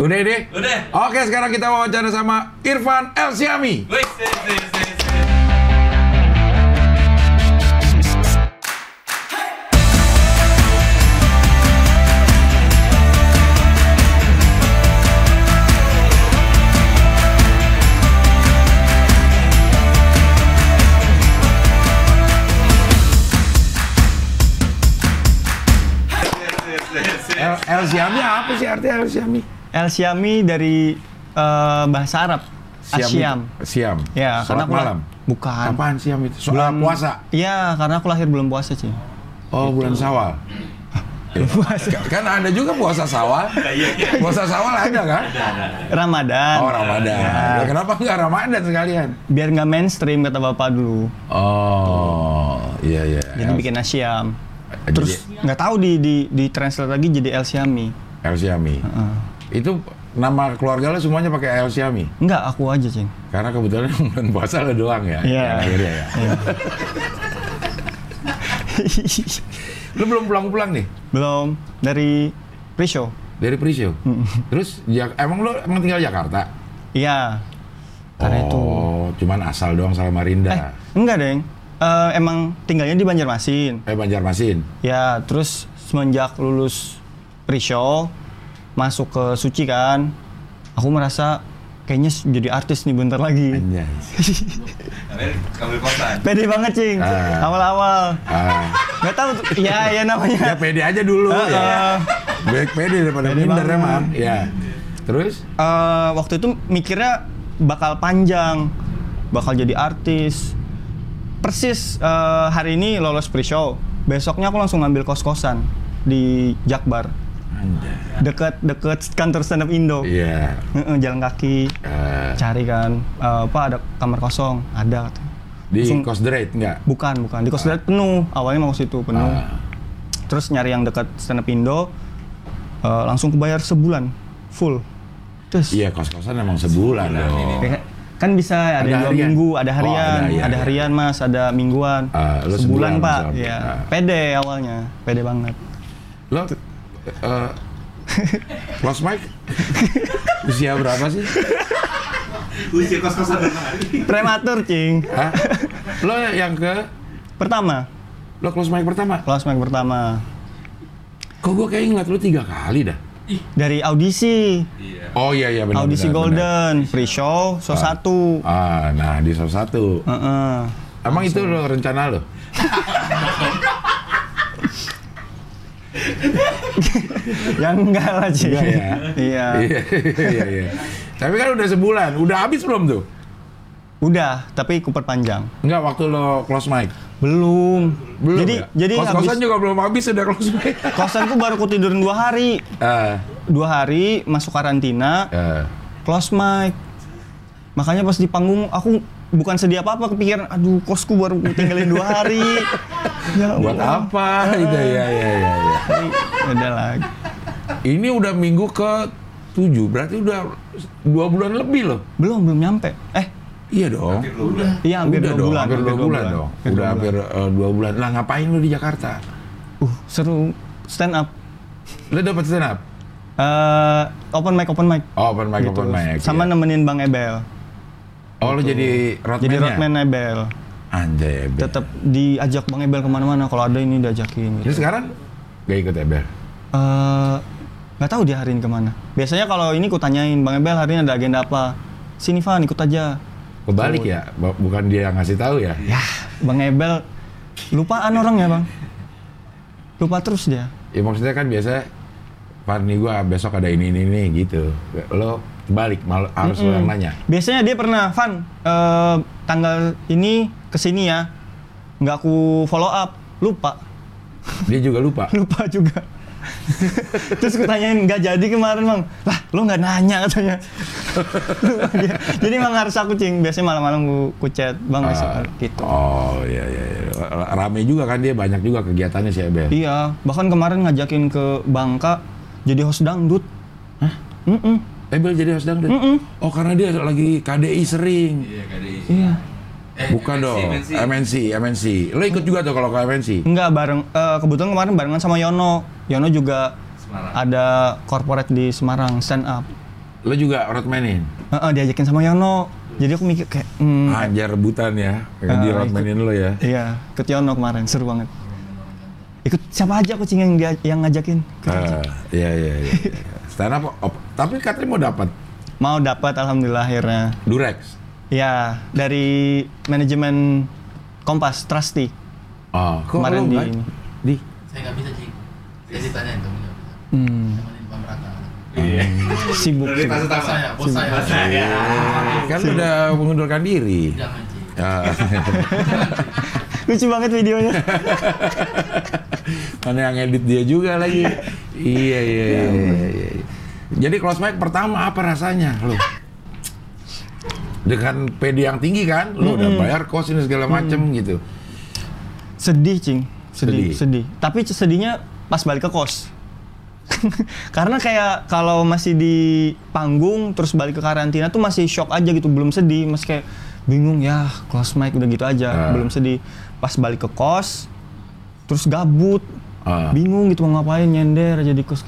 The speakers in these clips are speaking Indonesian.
Udah ini? Udah. Oke, sekarang kita wawancara sama Irfan El Siami. Wih, sih, sih, sih, sih. El, El Siami apa sih artinya El Siami? El Siami dari eh, bahasa Arab. Asyam. Siam. Ya, Sholat karena aku- malam. Bukan. Apaan Siam itu? Soal puasa. Iya, karena aku lahir belum puasa sih. Oh, bulan Sawal. puasa. Kan ada juga puasa Sawal. Puasa Sawal ada kan? Ramadan. Oh, Ramadan. Ya, kenapa nggak Ramadan sekalian? Biar nggak mainstream kata bapak dulu. Oh, iya iya. Jadi El- bikin Asyam. Jadi- Terus nggak tahu di di di translate lagi jadi El Siami. El Siami. Itu nama keluarga lo semuanya pakai El Siami. Enggak, aku aja, Cing. Karena kebetulan bulan puasa lo doang ya. Iya. Akhirnya ya. Lo belum pulang-pulang nih belum dari pre-show. dari pre-show. Terus ya, emang lo emang tinggal Jakarta? Iya. Karena itu. oh, cuman asal doang Samarinda. Eh, enggak, Deng. Eh, emang tinggalnya di Banjarmasin. Eh, Banjarmasin. Ya, terus semenjak lulus pre-show masuk ke Suci kan, aku merasa kayaknya jadi artis nih bentar lagi. Kosan. Pede banget, Cing. Ah. Awal-awal. Ah, Nggak tahu tuh. Ya, ya ya namanya. pede aja dulu Ah, ya. ah. Baik pede daripada Pede minder emang. Ya. Terus? Eh, waktu itu mikirnya bakal panjang, bakal jadi artis. Persis eh, hari ini lolos pre-show, besoknya aku langsung ngambil kos-kosan di Jakbar, Anjay. deket-deket kantor stand up Indo. Iya. Heeh, jalan kaki, Eh, cari kan, eh, apa ada kamar kosong, ada. katanya. di Langsung- Rate enggak? Bukan, bukan. Di kos Darat penuh. Awalnya mau ke situ penuh. Ah. Terus nyari yang dekat stand up Indo, eh, langsung kebayar sebulan full. Terus Iya, kos-kosan emang sebulan dong. Ya, kan bisa ada, Ada dua harian? minggu, ada Oh, harian, ada, iya, ada iya. harian mas, ada mingguan, Ah, lu sebulan, sebulan, pak, misalnya. ya Ah. pede awalnya, pede banget. Lo eh Close mic usia berapa sih? Usia kos-kosan berapa hari? Prematur cing. Hah? Lo yang ke Pertama, lo close mic pertama? close mic pertama Kok gue kayak ngeliat lo tiga kali dah? dari audisi, Iya. Oh iya iya benar. audisi benar, Golden, pre-show, show satu. benar. Ah, nah di salah satu. Heeh. Emang itu lo rencana lo? Yang enggak lah. Enggak ya? Iya. Iya iya iya. Tapi kan udah sebulan, udah habis belum tuh? Udah, tapi Cooper panjang. Enggak waktu lo close mic. Belum. Belum jadi ya? jadi kos-kosan habis juga belum habis udah close mic. kosanku baru ku tidurin dua hari. Ah, Dua hari masuk karantina, ah. close mic. Makanya pas di panggung aku bukan sedih apa-apa kepikiran aduh kosku baru tinggalin dua hari. ya buat Allah. apa? Gitu ya ya ya. ya. Tapi, Udah lah. Ini udah minggu ke tujuh, berarti udah dua bulan lebih loh. Belum belum nyampe. Eh, Iya dong. Udah. iya hampir udah dua dong, bulan. hampir dua bulan, dong. Udah dua hampir eh, dua bulan. Lah ngapain lu di Jakarta? Uh, seru stand up. Lu dapat stand up? Eh, open mic open mic. Oh, open mic, Gitu. open mic. Sama iya. nemenin Bang Ebel. Oh, lu jadi roadman Jadi roadman Ebel. Anjay, Ebel. Tetap diajak Bang Ebel ke mana-mana. Kalau ada ini diajakin. Gitu. sekarang gak ikut Ebel? Eh, nggak tahu dia hari ini ke mana. Biasanya kalau ini ku tanyain Bang Ebel hari ini ada agenda apa. Sini Van ikut aja. Kebalik ya, Bu- bukan dia yang ngasih tahu ya? Ya, Bang Ebel lupaan orang ya Bang. Lupa terus dia. Ya maksudnya kan biasa Van nih gua besok ada ini ini ini gitu. Lo balik mal, harus yang nanya. Biasanya dia pernah, Van, eh, tanggal ini ke sini ya. Nggak ku follow up, lupa. Dia juga lupa. Lupa juga. Terus ku tanyain, nggak jadi kemarin bang. Lah, lo nggak nanya katanya. Jadi emang harus aku cing. Biasanya malam-malam ku, ku chat, bang besok Ah, gitu. Oh iya iya. iya. Rame juga kan dia banyak juga kegiatannya si Ebel. Iya, bahkan kemarin ngajakin ke Bangka jadi host dangdut. Hah? Mm Ebel jadi host dangdut. Oh karena dia lagi KDI sering. Iya, KDI. Iya. Eh, Bukan MNC, dong. MNC. MNC, MNC. Lo ikut juga tuh kalau ke MNC? Enggak bareng. eh, kebetulan kemarin barengan sama Yono. Yono juga Semarang. ada corporate di Semarang stand up. Lo juga roadmanin? Heeh, diajakin sama Yono. Jadi aku mikir kayak, hmm, Anjar rebutan ya, kayak di roadmanin lo ya. iya, ikut Yono kemarin, seru banget. Ikut siapa aja kucing yang dia yang ngajakin. Aja. Ah, iya iya iya. Stand up, op- tapi katanya mau dapat Mau dapat alhamdulillah akhirnya. Durex. Ya, dari manajemen Kompas, Trusty. Oh, kok Kemarin di ini. Di. Saya nggak bisa cik. Saya nggak bisa. Hmm, Raka. sibuk. Dari sibuk. bos saya, bos saya. Bos saya. Kan lo udah mengundurkan diri. Jangan cik. Ah. Lucu banget videonya. Mana yang edit dia juga lagi. Iya iya iya. iya, iya. Jadi close mic pertama apa rasanya lo? Dengan PD yang tinggi kan, lo udah bayar kos ini segala macem gitu. Sedih, Cing. Sedih, Sedih. sedih. Tapi sedihnya pas balik ke kos. Karena kayak kalau masih di panggung terus balik ke karantina tuh masih shock aja gitu, belum sedih, masih kayak bingung ya, close mic udah gitu aja, Ah. belum sedih. Pas balik ke kos terus gabut. Ah. Bingung gitu mau ngapain nyender aja di kos.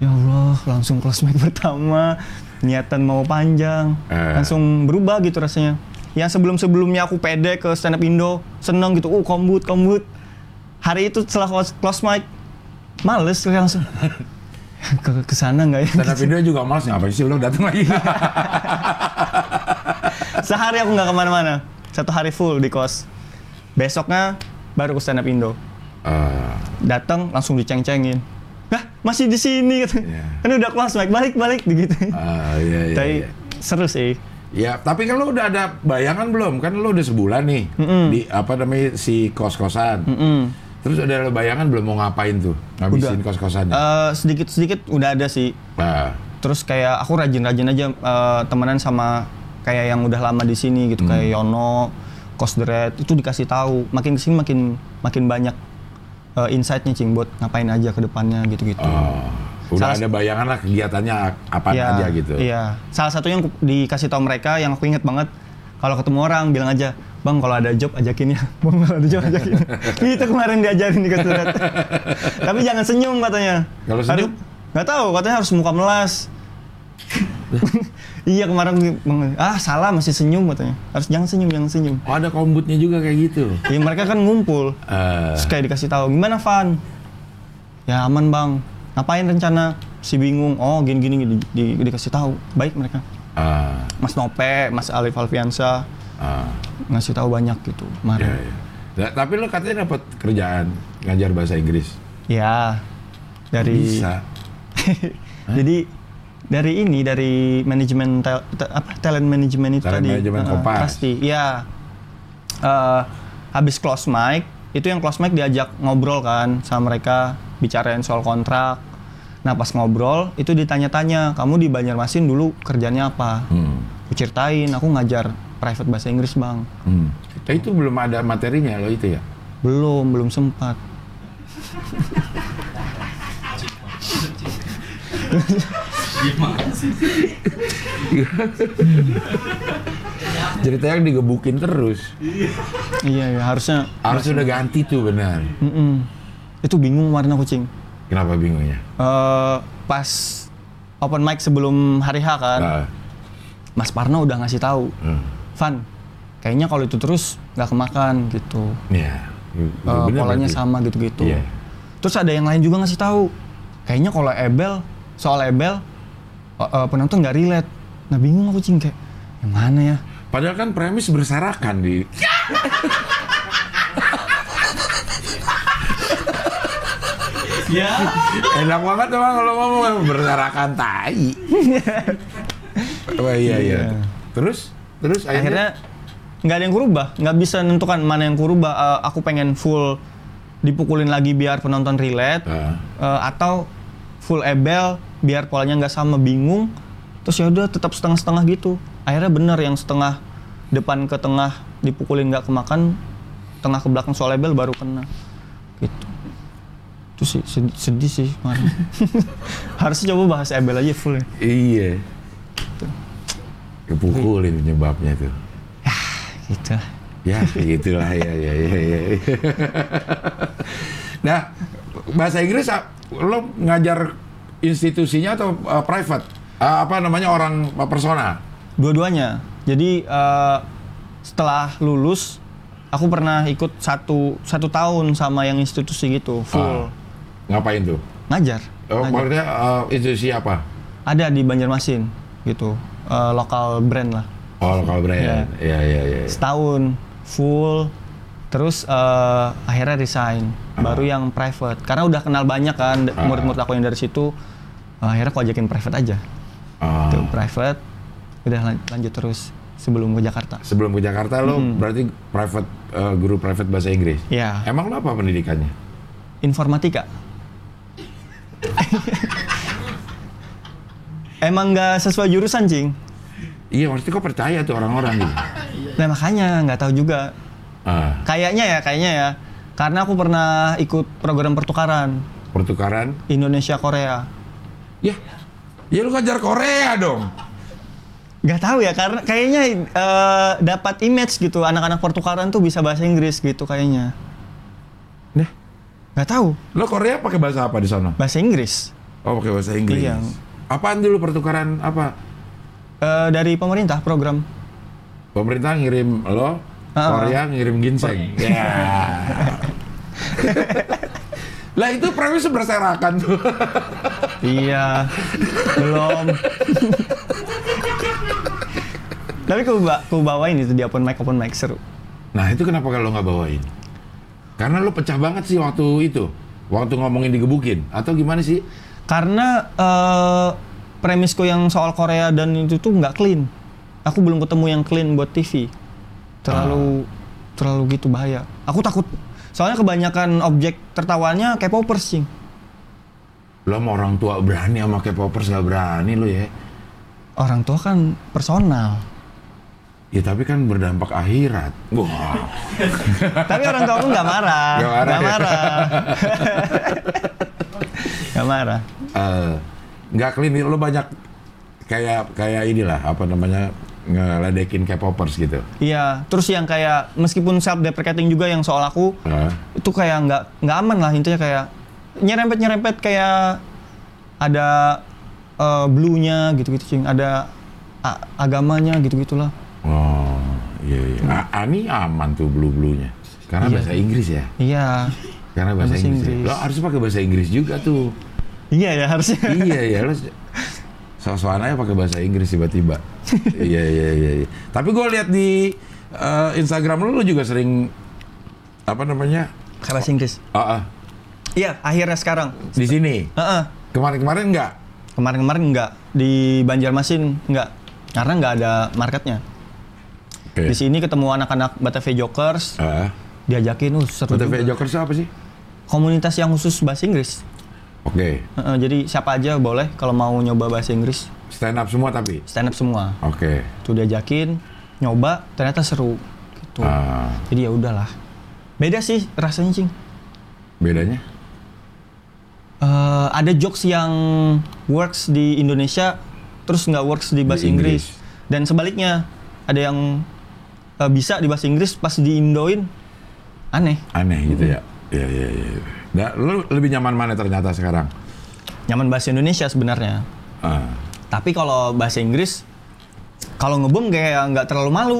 Ya Allah, langsung close mic pertama, niatan mau panjang, Ah. langsung berubah gitu rasanya. Yang sebelum-sebelumnya aku pede ke stand up Indo, seneng gitu, oh kombut, kombut. Hari itu setelah close, close mic, males kayak langsung. ke ke sana nggak ya? Stand up video juga males ngapain sih lo datang lagi. Sehari aku nggak ke mana-mana, satu hari full di kos. Besoknya baru ke stand up Indo. Ah, Datang langsung diceng-cengin. Hah, masih di sini gitu. Iya. Kan udah mic, balik-balik gitu. ah, iya iya. Tapi iya. seru sih. Ya, tapi kan lo udah ada bayangan belum? Kan lo udah sebulan nih di apa namanya si kos-kosan. Mm. Terus udah ada bayangan belum mau ngapain tuh? Ngabisin kos-kosannya. Eh, sedikit-sedikit udah ada sih. Nah, Terus kayak aku rajin-rajin aja eh, temenan sama kayak yang udah lama di sini gitu kayak Yono, Kosdret itu dikasih tahu. Makin ke sini makin makin banyak eh, insight-nya cing buat ngapain aja ke depannya gitu-gitu. oh, udah Salah- ada bayangan lah kegiatannya apa Iya, aja gitu. Iya. Salah satunya yang dikasih tahu mereka yang aku inget banget kalau ketemu orang bilang aja, "Bang, kalau ada job ajakin ya." Bang, kalau ada job ajakin. itu kemarin diajarin di Kosdret. Tapi jangan senyum katanya. Kalau senyum? Harus- Nggak tahu, katanya harus muka melas. Iya kemarin ah salah masih senyum katanya. Harus jangan senyum, jangan senyum. Oh, ada kombutnya juga kayak gitu. Ya mereka kan ngumpul. Eh, Terus kayak dikasih tahu, gimana Van? Ya aman bang. Ngapain rencana? Si bingung. Oh gini gini, gini. Di- dikasih tahu. Baik mereka. ah, Mas Nope, Mas Alif Alfiansa ah, ngasih tahu banyak gitu ya, kemarin. ya. Nah, tapi lo katanya dapat kerjaan ngajar bahasa Inggris. Ya. Dari Bisa. Jadi dari ini dari manajemen tel- te- apa talent management itu Talent tadi. management Kompas. Pasti. Iya. Eh, habis close mic, itu yang close mic diajak ngobrol kan sama mereka bicarain soal kontrak. Nah, pas ngobrol itu ditanya-tanya, "Kamu di Banjarmasin dulu kerjanya apa?" Hmm. Aku ceritain, aku ngajar private bahasa Inggris, Bang. Hmm. Tapi itu belum ada materinya lo itu ya? Belum, belum sempat. Gimana sih? Ceritanya digebukin terus. Iya, ya, harusnya Harus udah ganti tuh benar. Mm-mm. Itu bingung warna kucing. Kenapa bingungnya? eh pas open mic sebelum hari H kan, Nah, Mas Parno udah ngasih tahu, hmm. Van, kayaknya kalau itu terus nggak kemakan gitu. Ya. Eh, bener polanya sama gitu-gitu. Iya. Terus ada yang lain juga ngasih tahu, kayaknya kalau Ebel soal Ebel eh, penonton nggak relate. Nah bingung aku cing kayak yang mana ya? Padahal kan premis berserakan di. Ya. Enak banget emang kalau ngomong berserakan tai. Wah iya iya. Terus terus akhirnya, Akhirnya nggak ada yang kurubah, nggak bisa nentukan mana yang kurubah. Eh, aku pengen full dipukulin lagi biar penonton relate. Ah. Eh, atau full ebel biar polanya nggak sama bingung. Terus ya udah tetap setengah-setengah gitu. Akhirnya bener yang setengah depan ke tengah dipukulin nggak kemakan tengah ke belakang soal ebel baru kena. Gitu. Itu sih sedih, sedih sih kemarin. Harusnya coba bahas ebel aja full ya. Iya. Kepukulin penyebabnya tuh. gitu. Ya, gitulah ya ya ya ya. nah, bahasa Inggris ah, lo ngajar institusinya atau uh, private Ah, apa namanya orang persona? Dua-duanya. Jadi eh, setelah lulus, aku pernah ikut satu satu tahun sama yang institusi gitu, full Ah, ngapain tuh? ngajar. Oh, Ngajar. maksudnya eh, institusi apa? Ada di Banjarmasin gitu, eh, lokal brand lah. Oh, lokal brand. Iya. Iya, iya, iya. Setahun full, terus eh, akhirnya resign. Ah. Baru yang private, karena udah kenal banyak kan d- murid-murid aku yang dari situ. Akhirnya aku ajakin private aja. Tuh private, udah lan- lanjut terus sebelum ke Jakarta. Sebelum ke Jakarta lo berarti private eh, guru private bahasa Inggris. Iya. Emang lo apa pendidikannya? Informatika. Emang nggak sesuai jurusan, Cing. Iya, maksudnya kok percaya tuh orang-orang gitu. Nah makanya nggak tahu juga. Ah, Kayaknya ya, kayaknya ya. Karena aku pernah ikut program pertukaran pertukaran. Indonesia Korea. Ya. Ya lu ngajar Korea dong. Gak tahu ya, karena kayaknya eh, dapat image gitu anak-anak pertukaran tuh bisa bahasa Inggris gitu kayaknya. Nah, Gak tahu lo Korea pakai bahasa apa di sana? bahasa Inggris Oh, pakai bahasa Inggris. Iya. Apaan dulu pertukaran apa? Eh, dari pemerintah program. Pemerintah ngirim lo, Ah. Korea ngirim ginseng. Ya. lah itu premis berserakan tuh. Iya, belum. Tapi aku, ba aku bawain itu di open mic open mic seru. Nah itu kenapa kalau nggak bawain? Karena lo pecah banget sih waktu itu, waktu ngomongin digebukin, atau gimana sih? Karena eh, premisku yang soal Korea dan itu tuh nggak clean. Aku belum ketemu yang clean buat TV. Terlalu terlalu gitu bahaya. Aku takut. Soalnya kebanyakan objek tertawanya K-popers, Cing. Lo mau orang tua berani sama K-popers nggak berani lo ya? Orang tua kan personal. Ya tapi kan berdampak akhirat. Wah. Tapi orang tua aku nggak marah. Nggak marah Nggak ya? marah. Nggak marah. Nggak clean lo banyak kayak kayak inilah apa namanya ngeledekin K-popers gitu. Iya, terus yang kayak meskipun self deprecating juga yang soal aku Eh, itu kayak nggak nggak aman lah intinya kayak nyerempet nyerempet kayak ada eh, blue-nya gitu-gitu cing, ada agamanya gitu-gitulah. oh iya iya. A- Ani aman tuh blue bluenya. Karena Iya. bahasa Inggris ya. Iya. Karena bahasa, Bahasa Inggris. ya. Inggris. Lo harus pakai bahasa Inggris juga tuh. Iya ya harusnya. iya ya lo soal aja pakai bahasa Inggris tiba-tiba. iya iya iya. iya. Tapi gue lihat di eh, Instagram lo, lo juga sering apa namanya? Bahasa Inggris. Ah, ah, Iya, akhirnya sekarang. di sini. Heeh. Kemarin-kemarin enggak? Kemarin-kemarin enggak di Banjarmasin enggak karena nggak ada marketnya. Oke. Di sini ketemu anak-anak Batavia Jokers, Ah. diajakin, uh seru Batavia juga. Jokers apa sih? Komunitas yang khusus bahasa Inggris. Oke. Heeh, jadi siapa aja boleh kalau mau nyoba bahasa Inggris, Stand up semua tapi. stand up semua. Oke. Tuh diajakin, nyoba, ternyata seru. Gitu. Ah, Jadi ya udahlah. Beda sih rasanya, Cing. bedanya? Eh, ada jokes yang works di Indonesia, terus nggak works di bahasa Di Inggris. Inggris. Dan sebaliknya, ada yang eh, bisa di bahasa Inggris pas di Indoin aneh. Aneh gitu ya. Iya iya iya. Nah, lo lebih nyaman mana ternyata sekarang? Nyaman bahasa Indonesia sebenarnya. Ah. Tapi kalau bahasa Inggris, kalau ngebom kayak nggak terlalu malu.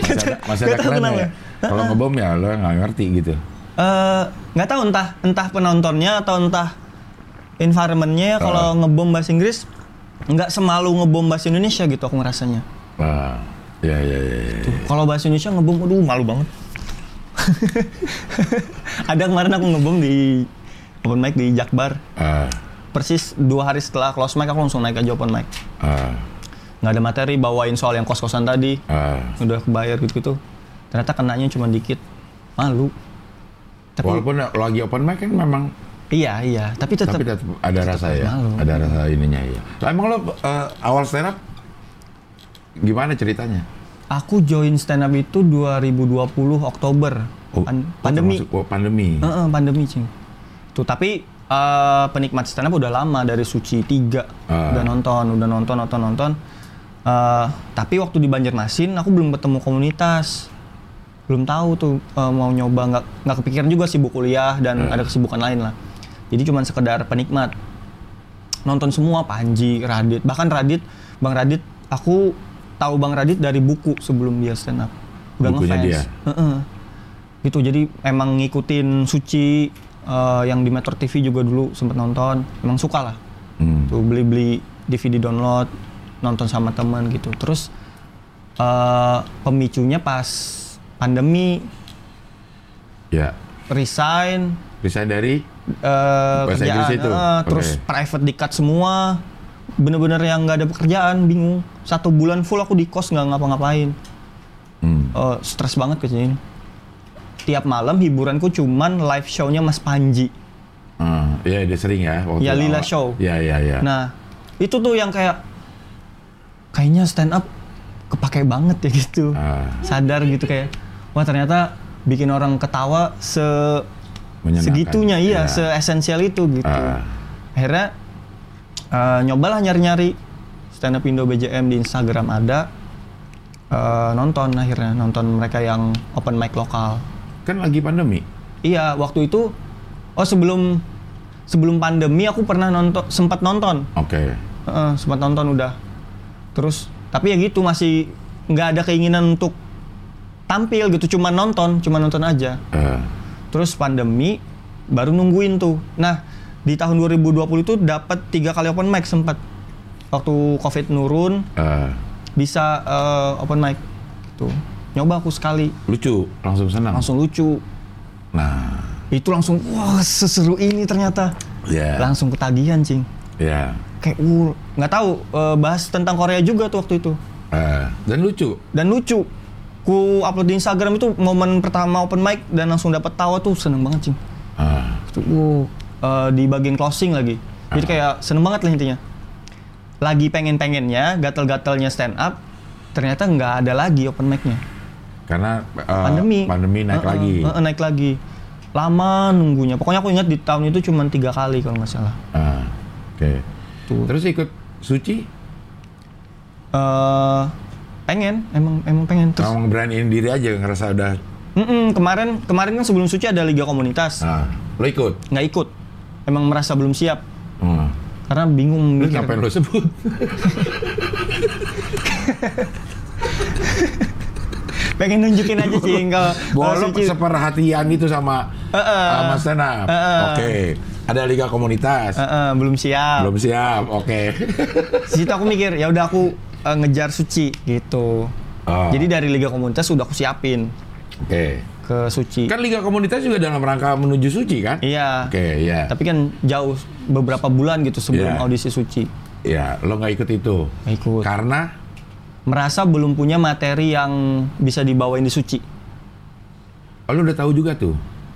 Masih ada, masih ada Nggak tahu keren kenapa. ya. Kalau ngebom ya lo nggak ngerti gitu. Eh, nggak tahu entah entah penontonnya atau entah environmentnya Ah. kalau ngebom bahasa Inggris nggak semalu ngebom bahasa Indonesia gitu aku ngerasanya. Wah. Ya ya ya. ya. Kalau bahasa Indonesia ngebom, aduh malu banget. Ada kemarin aku ngebom di open mic di Jakbar. Ah, Persis dua hari setelah close mic aku langsung naik aja open mic. ah, Nggak ada materi, bawain soal yang kos-kosan tadi. ah. Udah kebayar gitu-gitu. Ternyata kenanya cuma dikit. Malu. Tapi Walaupun lagi open mic kan memang iya, iya. Tapi tetap tapi tetap ada rasa ya. malu. Ada rasa ininya ya. Lah, emang lo eh, awal stand up gimana ceritanya? Aku join stand up itu 2020 Oktober. Oh, Pan- pandemi. termasuk- oh, pandemi. Heeh, pandemi, Cing. Tuh, tapi eh, penikmat stand up udah lama dari Suci 3 Ah. udah nonton, udah nonton, nonton, nonton. Eh, tapi waktu di Banjarmasin aku belum ketemu komunitas. Belum tahu tuh eh, mau nyoba nggak nggak kepikiran juga sibuk kuliah dan Ah. ada kesibukan lain lah. Jadi cuman sekedar penikmat. nonton semua Panji, Radit, bahkan Radit, Bang Radit, aku tahu Bang Radit dari buku sebelum dia stand up. Udah Bukunya ngefans. dia? Heeh. Gitu jadi emang ngikutin Suci eh, yang di Metro TV juga dulu sempet nonton, emang suka lah. Hmm. Tuh beli-beli DVD download, nonton sama teman gitu. Terus eh, pemicunya pas pandemi Ya. resign Bisa dari Bahasa kerjaan, Inggris itu? eh, terus Oke. private di cut semua bener-bener yang nggak ada pekerjaan bingung satu bulan full aku di kos nggak ngapa-ngapain hmm. Eh, stres banget ke sini tiap malam hiburanku cuman live show-nya Mas Panji Ah, Iya, dia sering ya waktu Ya, Lila awal. Show. Iya, iya, iya. nah itu tuh yang kayak kayaknya stand up kepake banget ya gitu Ah, sadar gitu kayak wah ternyata bikin orang ketawa se segitunya iya, Iya. se esensial itu gitu. Ah. Akhirnya eh, nyobalah nyari-nyari stand up Indo BJM di Instagram ada Eh, nonton akhirnya nonton mereka yang open mic lokal. Kan lagi pandemi. Iya, waktu itu oh sebelum sebelum pandemi aku pernah nonton sempat nonton. Oke. Heeh, sempat nonton udah. Terus tapi ya gitu masih nggak ada keinginan untuk tampil gitu, cuma nonton, cuma nonton aja. Eh, Terus pandemi baru nungguin tuh. Nah, di tahun 2020 itu dapat tiga kali open mic sempat. Waktu Covid nurun eh, bisa eh, open mic gitu. Nyoba aku sekali, lucu, langsung senang. langsung lucu. Nah, Itu langsung wah seseru ini ternyata. ya, Langsung ketagihan, Cing. ya. Kayak uh, nggak tahu eh, bahas tentang Korea juga tuh waktu itu. Eh, dan lucu. Dan lucu. Ku upload di Instagram itu momen pertama open mic dan langsung dapat tawa tuh seneng banget, Cing. Ah, Itu, wow, eh, di bagian closing lagi. Jadi kayak seneng banget lah intinya. Lagi pengen-pengennya, gatel-gatelnya stand up, ternyata nggak ada lagi open mic-nya. karena eh, Pandemi. pandemi naik Heeh, lagi. heeh, naik lagi. Lama nunggunya. Pokoknya aku ingat di tahun itu cuma tiga kali kalau nggak salah. Ah, Oke. Tuh. Terus ikut suci, eh pengen, emang emang pengen terus. kamu beraniin diri aja ngerasa udah. Mm-mm, kemarin kemarin kan sebelum suci ada liga komunitas, Nah, lo ikut. nggak ikut. Emang merasa belum siap Hmm. karena bingung mikir. ngapain lo sebut? pengen nunjukin aja sih kalau Suci- seperhatian itu sama Heeh. sama stand up. Heeh. Oke. Ada liga komunitas. Eh, eh, belum siap. Belum siap. Oke. Di situ aku mikir ya udah aku eh, ngejar suci gitu. Oh. Jadi dari liga komunitas udah aku siapin Oke. ke suci. Kan liga komunitas juga dalam rangka menuju suci kan? Iya. Oke, ya. Tapi kan jauh beberapa bulan gitu sebelum Iya. audisi suci. Ya, lo nggak ikut itu. Nggak ikut. Karena Merasa belum punya materi yang bisa dibawain di suci. oh, lo udah tahu juga tuh.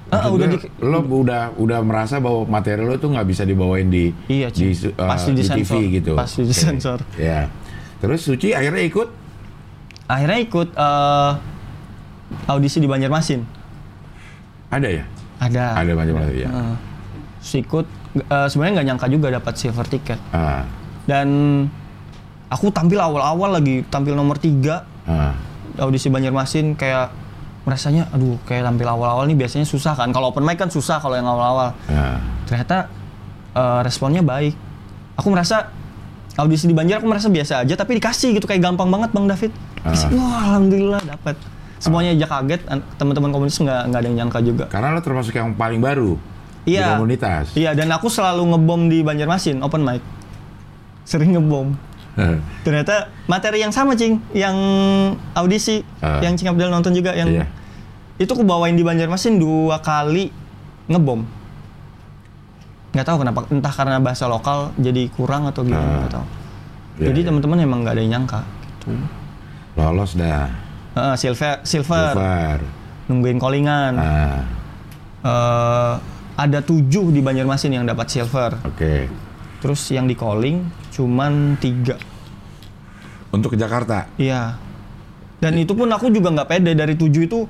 Ah, Maksud udah di- lo udah udah merasa bahwa materi lo tuh nggak bisa dibawain di Iya, di, eh, Pasti di disensor. TV gitu. Pasti disensor. Ya. Terus Suci akhirnya ikut. Akhirnya ikut eh, audisi di Banjarmasin. Ada ya? Ada. Ada macam-macam ya. Terus ikut eh, sebenarnya nggak nyangka juga dapat silver ticket. Ah, dan aku tampil awal-awal lagi tampil nomor tiga ah, audisi Banjarmasin kayak merasanya aduh kayak tampil awal-awal nih biasanya susah kan kalau open mic kan susah kalau yang awal-awal ah. ternyata eh, responnya baik aku merasa audisi di Banjar aku merasa biasa aja tapi dikasih gitu kayak gampang banget Bang David Ah. wah alhamdulillah dapat semuanya aja kaget an- teman-teman komunitas nggak nggak ada yang nyangka juga Karena lo termasuk yang paling baru di Iya. komunitas. iya dan aku selalu ngebom di Banjarmasin open mic sering ngebom Ternyata materi yang sama, Cing. Yang audisi, Ah. yang Cing Abdel nonton juga, yang Iya. itu aku bawain di Banjarmasin dua kali ngebom. Nggak tahu kenapa, entah karena bahasa lokal jadi kurang atau gimana, Ah. nggak tahu. Iya, jadi iya. teman-teman emang nggak ada yang nyangka. Gitu. Lolos dah. Heeh, silver, silver, Silver. nungguin callingan. Ah, Eh, ada tujuh di Banjarmasin yang dapat silver. oke. Terus yang di calling cuman tiga. Untuk ke Jakarta. Iya. Dan itu pun aku juga nggak pede dari tujuh itu.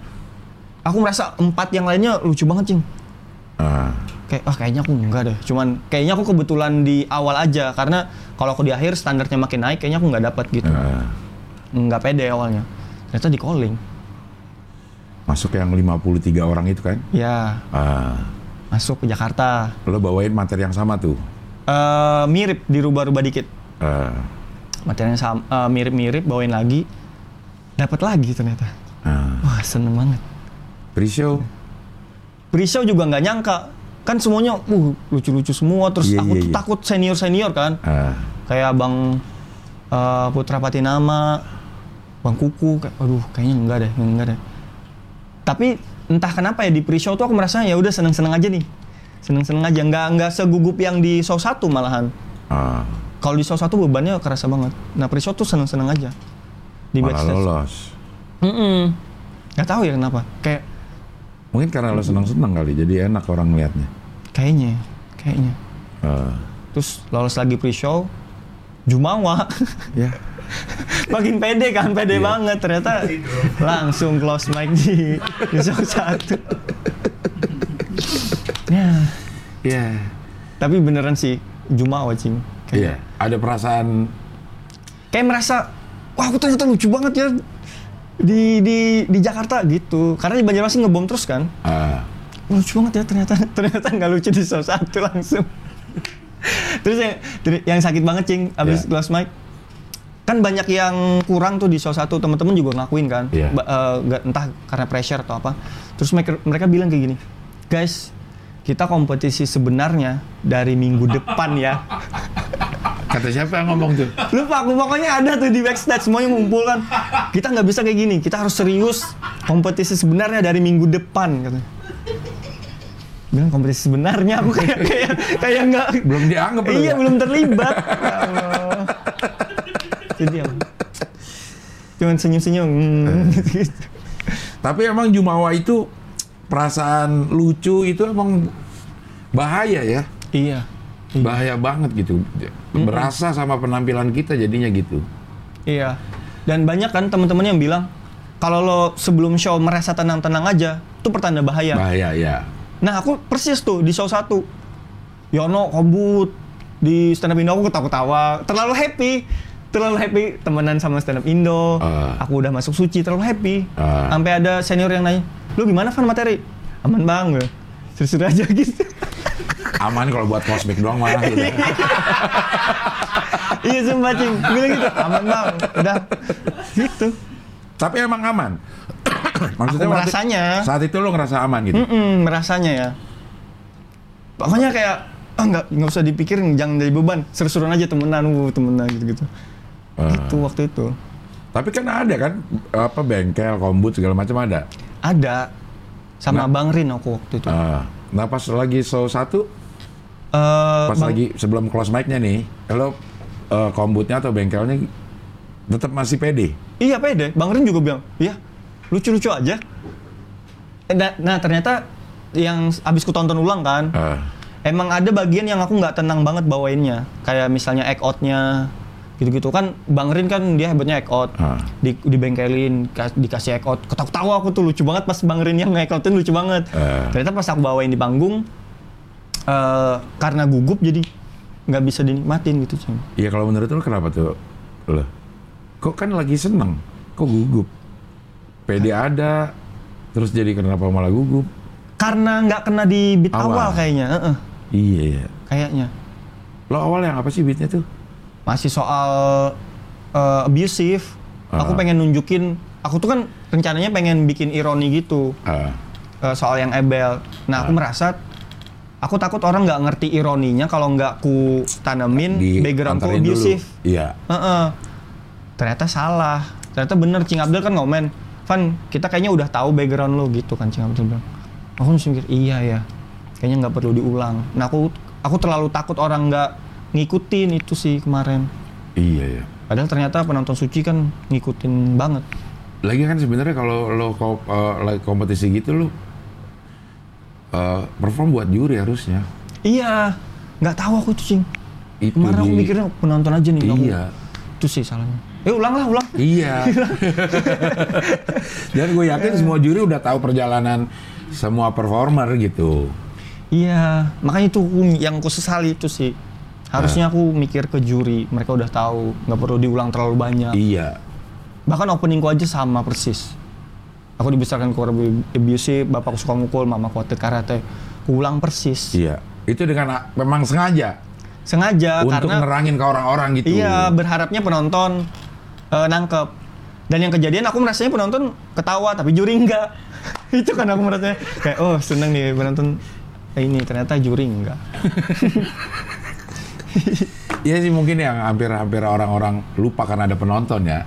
Aku merasa empat yang lainnya lucu banget cing. Ah, Kayak ah kayaknya aku enggak deh. Cuman kayaknya aku kebetulan di awal aja karena kalau aku di akhir standarnya makin naik kayaknya aku nggak dapat gitu. ah. Nggak pede awalnya. Ternyata di calling. Masuk yang 53 orang itu kan? Ya Ah, masuk ke Jakarta. lo bawain materi yang sama tuh. Eh, mirip dirubah-rubah dikit. Eh, Materialnya sama, eh, mirip-mirip, bawain lagi. Dapat lagi ternyata. eh. Wah, seneng banget. Pre-show. Pre-show juga nggak nyangka. Kan semuanya uh, lucu-lucu semua. Terus Iya, aku iya, tuh iya. takut senior-senior kan. Eh, Kayak Bang eh, Putra Patinama, Bang Kuku. Kayak, aduh, kayaknya enggak deh, enggak deh. Tapi entah kenapa ya di pre-show tuh aku merasa ya udah seneng-seneng aja nih. Seneng-seneng aja, nggak nggak segugup yang di show satu malahan. eh, Kalau di show satu bebannya kerasa banget. Nah pre-show tuh seneng-seneng aja. Di malah backstage. lolos. Mm-mm. Nggak tahu ya kenapa. Kayak Mungkin karena lo senang-senang kali, jadi enak orang ngeliatnya. kayaknya, kayaknya. Eh, Terus lolos lagi pre-show, Jumawa. ya. Makin pede kan, pede Iya. banget. Ternyata langsung close mic di, di show satu. ya, Iya. tapi beneran sih Jumawa cing. Iya. Ada perasaan kayak merasa, wah aku ternyata lucu banget ya di di di Jakarta gitu. Karena di Banjarmasin ngebom terus kan. eh, lucu banget ya ternyata ternyata nggak lucu di show satu langsung terus yang yang sakit banget cing abis Iya. close mic kan banyak yang kurang tuh di show satu teman-teman juga ngakuin kan Iya. Ba- eh, nggak- entah karena pressure atau apa terus mereka mereka bilang kayak gini guys kita kompetisi sebenarnya dari minggu depan ya kata siapa yang ngomong tuh? lupa aku pokoknya ada tuh di backstage semuanya ngumpul kan kita nggak bisa kayak gini kita harus serius kompetisi sebenarnya dari minggu depan katanya bilang kompetisi sebenarnya aku kayak kayak kayak nggak Belum dianggap iya ya? belum terlibat jadi ya cuman senyum senyum gitu. Tapi emang Jumawa itu perasaan lucu itu emang bahaya ya. iya Bahaya banget gitu. Berasa sama penampilan kita jadinya gitu. iya dan banyak kan teman-teman yang bilang kalau lo sebelum show merasa tenang-tenang aja itu pertanda bahaya Bahaya ya. Nah aku persis tuh di show satu. Yono kobut di stand up Indo aku ketawa-ketawa, terlalu happy, terlalu happy temenan sama stand up Indo. Ah. Aku udah masuk suci terlalu happy. Ah. Sampai ada senior yang nanya, lu gimana Van materi? Aman bang, gue. Seru-seru aja gitu. Aman kalau buat cosmic doang mah gitu. iya sumpah cing, bilang gitu, aman bang, udah gitu. Tapi emang aman. Maksudnya Aku merasanya. saat itu lo ngerasa aman gitu. Mm-mm, merasanya ya. Pokoknya kayak ah nggak nggak usah dipikirin, jangan jadi beban, seru-seruan aja temenan, uh, temenan gitu-gitu. Ah. Itu waktu itu. Tapi kan ada kan apa bengkel, kombut segala macam ada. Ada sama Nah. Bang Rin aku waktu itu. Ah, nah pas lagi show satu, Eh, pas lagi sebelum close mic-nya nih, kalau eh, kombutnya atau bengkelnya tetap masih pede. Iya pede, Bang Rin juga bilang, iya lucu-lucu aja. Eh, Nah, nah, ternyata yang abis ku tonton ulang kan, Ah, emang ada bagian yang aku nggak tenang banget bawainnya. Kayak misalnya act out-nya, gitu-gitu kan. Bang Rin kan dia hebatnya act out, Ah. di, dibengkelin, ka- dikasih act out. Ketawa-tawa aku tuh lucu banget pas Bang Rin yang act outin lucu banget. Ah. Ternyata pas aku bawain di panggung, eh, karena gugup jadi nggak bisa dinikmatin gitu cuy. Iya kalau menurut lo kenapa tuh lo? Kok kan lagi seneng, kok gugup? Pede ada, terus jadi kenapa malah gugup? Karena nggak kena di beat Awal. awal, kayaknya, heeh, Iya ya. kayaknya. Lo awal yang apa sih beatnya tuh? Masih soal eh, abusive. Aku Ah. pengen nunjukin, aku tuh kan rencananya pengen bikin ironi gitu Ah, eh, soal yang Ebel. Nah, aku Ah. merasa aku takut orang nggak ngerti ironinya kalau nggak ku tanemin di backgroundku abusive. Iya. Heeh. Ternyata salah. Ternyata bener Cing Abdul kan ngomen, Van kita kayaknya udah tahu background lo gitu kan Cing Abdul bilang. Aku mesti mikir iya ya, kayaknya nggak perlu diulang. Nah aku aku terlalu takut orang nggak ngikutin itu sih kemarin. Iya ya. Padahal ternyata penonton suci kan ngikutin banget. Lagi kan sebenarnya kalau lo eh, kompetisi gitu lo eh, perform buat juri harusnya. Iya, nggak tahu aku tuh Cing. Itu Kemarin aku di- mikirnya penonton aja nih. aku- Iya. Itu sih salahnya. Eh ulang lah, ulang. Iya. Dan gue yakin semua juri udah tahu perjalanan semua performer gitu. Iya, makanya itu aku- yang aku sesali itu sih. Harusnya aku mikir ke juri, mereka udah tahu, nggak perlu diulang terlalu banyak. Iya. Bahkan openingku aja sama persis. Aku dibesarkan keluarga abusive, bapakku suka mukul, mama kuatir karate. Ulang persis. Iya. Itu dengan memang sengaja. sengaja Untuk karena nerangin ke orang-orang gitu. Iya, berharapnya penonton eh, nangkep. Dan yang kejadian aku merasanya penonton ketawa tapi juri enggak. itu kan aku merasanya kayak oh seneng nih penonton eh, ini ternyata juri enggak. Iya sih mungkin yang hampir-hampir orang-orang lupa karena ada penonton ya.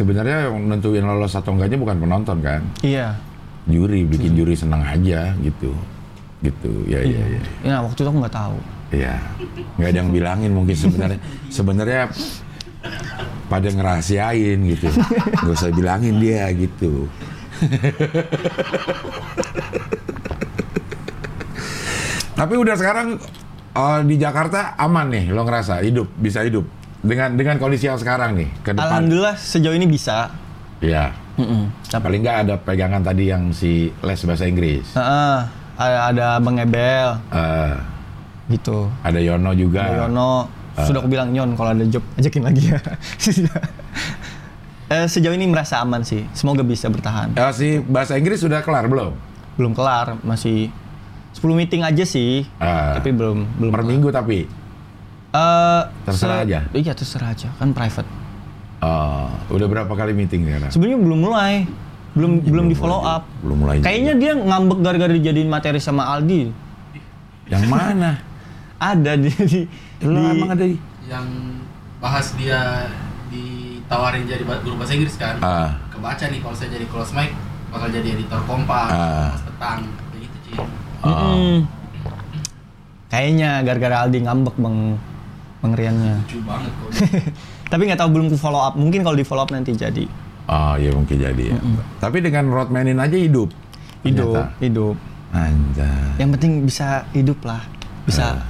Sebenarnya yang nentuin lolos atau enggaknya bukan penonton kan. Iya. Juri, bikin juri senang aja gitu. Gitu, ya ya ya. Ya waktu itu aku nggak tahu. Iya. Nggak ada yang bilangin mungkin sebenarnya. Sebenarnya pada ngerahasiain gitu. Nggak usah bilangin dia gitu. Tapi udah sekarang eh, di Jakarta aman nih, lo ngerasa hidup bisa hidup dengan dengan kondisi yang sekarang nih ke depan. Alhamdulillah sejauh ini bisa. Iya. Paling nggak ada pegangan tadi yang si les bahasa Inggris. Heeh. ada, ada Bang Ebel Eh, gitu. ada Yono juga. Ada Yono sudah aku bilang Nyon kalau ada job ajakin lagi ya. Eh, sejauh ini merasa aman sih. Semoga bisa bertahan. Eh, si bahasa Inggris sudah kelar belum? Belum kelar, masih 10 meeting aja sih. Ah. tapi belum belum Per kelar. minggu tapi. Eh, Terserah se- aja? Iya, terserah aja. Kan private. Oh, udah berapa kali meeting sekarang? Sebenarnya belum mulai. Belum belum di follow mulai- up. Belum mulai. Kayaknya dia ngambek gara-gara dijadiin materi sama Aldi. Yang mana? Ada di, di, di- emang ada di? Yang bahas dia ditawarin jadi guru bahasa Inggris kan. Ah. Kebaca nih kalau saya jadi close mic bakal jadi editor kompas, Ah. Kompas petang, kayak gitu sih. Mm-mm. Kayaknya gara-gara Aldi ngambek bang bang Riannya. Lucu banget kok. Tapi nggak tahu belum ke follow up. Mungkin kalau di follow up nanti jadi. Oh, iya mungkin jadi ya. Tapi dengan roadmanin aja hidup. Hidup, Ternyata. hidup. Anjay. Yang penting bisa hidup lah. Bisa Ah.